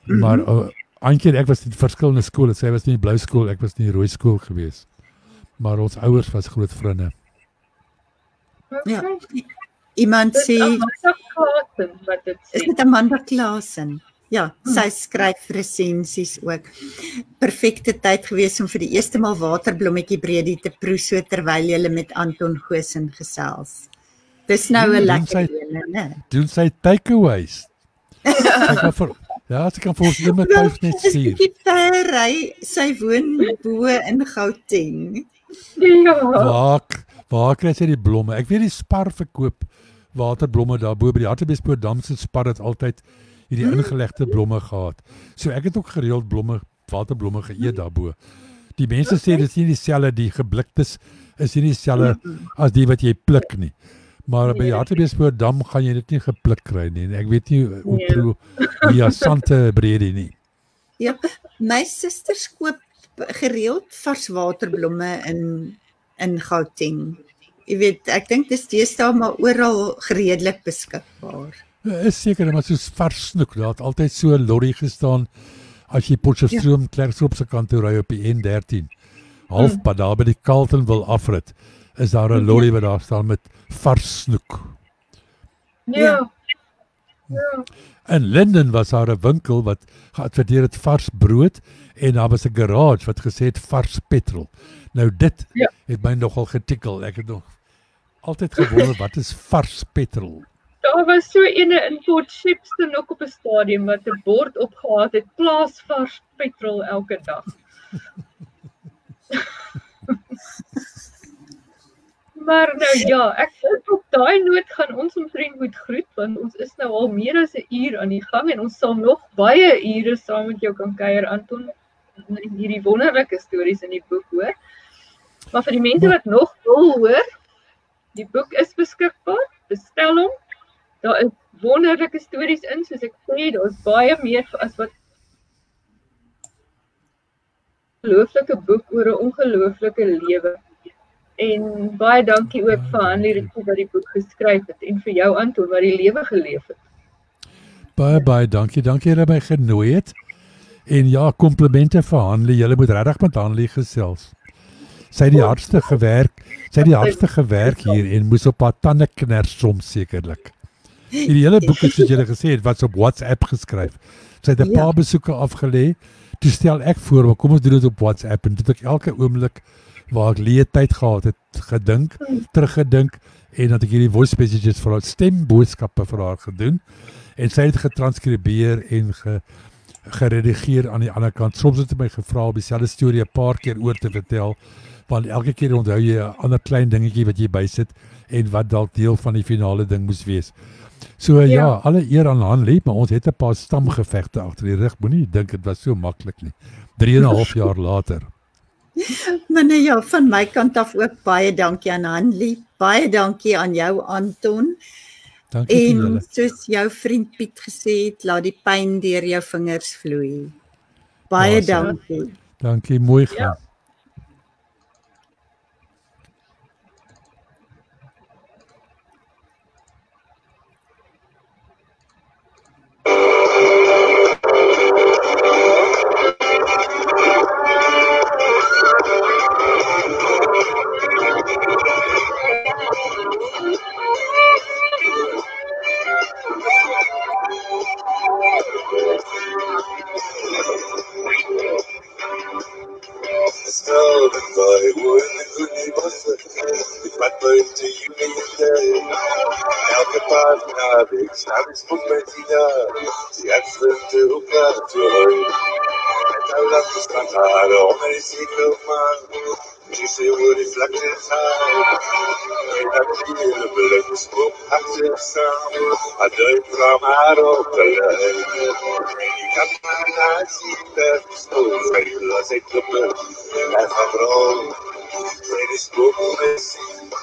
Maar uh, Antjie en ek was in verskillende skole. Sy was nie in die blou skool, ek was in die rooi skool gewees. Maar ons ouers was groot vriende. Ja. Iemand sê Amanda Klasen wat dit is sê. dit Amanda Klasen? Ja, sy skryf resensies ook. Perfekte tyd gewees om vir die eerste maal waterblommetjie Bredi te proe so terwyl jy met Anton Goosen gesels. Dis nou 'n Hmm, lekker sy- een, né? Doen sy takeaways. (laughs) Sy Ja, sy kan vir ons net met post net stuur. ver hy. Sy woon bo in Gauteng. Ja. Waar waar kry sy die blomme? Ek weet die Spar verkoop waterblomme daar bo by die Hartbeespoort dam se Spar het altyd hierdie ingelegde blomme gehad. So ek het ook gereeld blomme waterblomme geëet daarbo. Die mense sê dit is nie dieselfde die gebliktes is nie dieselfde as die wat jy pluk nie. Maar by die Nee. Hartbeespoort dam gaan jy dit nie gepluk kry nie. En ek weet nie hoe Nee. pro via Sante Bredi nie. Ja, my susters koop gereeld vars waterblomme in in Gauteng. Jy weet, ek dink dis deesdae maar oral redelik beskikbaar. Ja, is seker maar soos vars snoek. Daar het altyd so 'n lorry gestaan as jy Potchefstroom ja. Klerksdorp se kant toe ry op die N13. Halfpad daar by die Carlton wil afrit. Is daar 'n lorry wat daar staan met vars snoek. Ja. Ja. In Linden was daar 'n winkel wat geadverteer het vars brood en daar was 'n garage wat gesê het vars petrol. Nou dit Ja. het my nogal getikkel. Ek het nog altyd gewonder (laughs) wat is vars petrol? Daar was so ene in Port Shepstone ook op 'n stadium wat 'n bord opgehad het plaasvars petrol elke dag. (laughs) maar nou ja, ek dink op daai noot gaan ons omtrent moet groet want ons is nou al meer as 'n uur aan die gang en ons sal nog baie ure saam met jou kan kuier Anton en hierdie wonderlike stories in die boek hoor. Maar vir die mense wat nog wil hoor, die boek is beskikbaar. Bestel hom. Daar is wonderlike stories in, soos ek sê, daar's baie meer as wat 'n ongelooflike boek oor 'n ongelooflike lewe. En baie dankie ook vir Hanlie Ritchie wat die boek geskryf het en vir jou Anton wat die lewe geleef het. Baie baie dankie. Dankie dat jy my genooi het. En ja, komplimente vir Hanlie. Jy moet regtig met Hanlie gesels. Sy het die hardste gewerk. Sy het die hardste gewerk hier en moes op haar tande kners soms sekerlik. Hierdie hele boek is soos jy (laughs) gesê het wat op WhatsApp geskryf. Sy het 'n Ja. paar besoeke afgelê. Toe stel ek voor, maar kom ons doen dit op WhatsApp en dit ek elke oomblik waar ek leë tyd gehad het gedink, teruggedink en dat ek hierdie voice messages vir haar stemboodskappe vir haar gedoen en sy het getranskribeer en ge geredigeer aan die ander kant. Soms het sy my gevra om dieselfde storie 'n paar keer oor te vertel, want elke keer onthou jy 'n ander klein dingetjie wat jy bysit en wat dalk deel van die finale ding moes wees. So ja, ja alle eer aan Hanlie, maar ons het 'n paar stamgevegte agter die rug. Moenie dink dit was so maklik nie. 3 en 'n half jaar later. (laughs) Maar nee ja, van my kant af ook baie dankie aan Hanlie. Baie dankie aan jou Anton. Dankie En julle. soos jou vriend Piet gesê het, laat die pyn deur jou vingers vloei. Baie Ja, dankie. Dankie, mooi gaan. Ja. Snel by when the good was Wat buite Julie Elke paar naweek staan ik goed met die daar. Die uitvluchten elkaar te horen. En dan laat de strand haren om en is niet veel maar. You see what reflected time. In that clear blue smoke active sound. I don't from out of the light. You got my eyes see that smoke. I take the book. As I'm wrong. Ready smoke is. But you in the air, but you're right. You do it. Little Mickey, had you come back? Say if I don't know. Little Mickey, had you come back? Say this boy,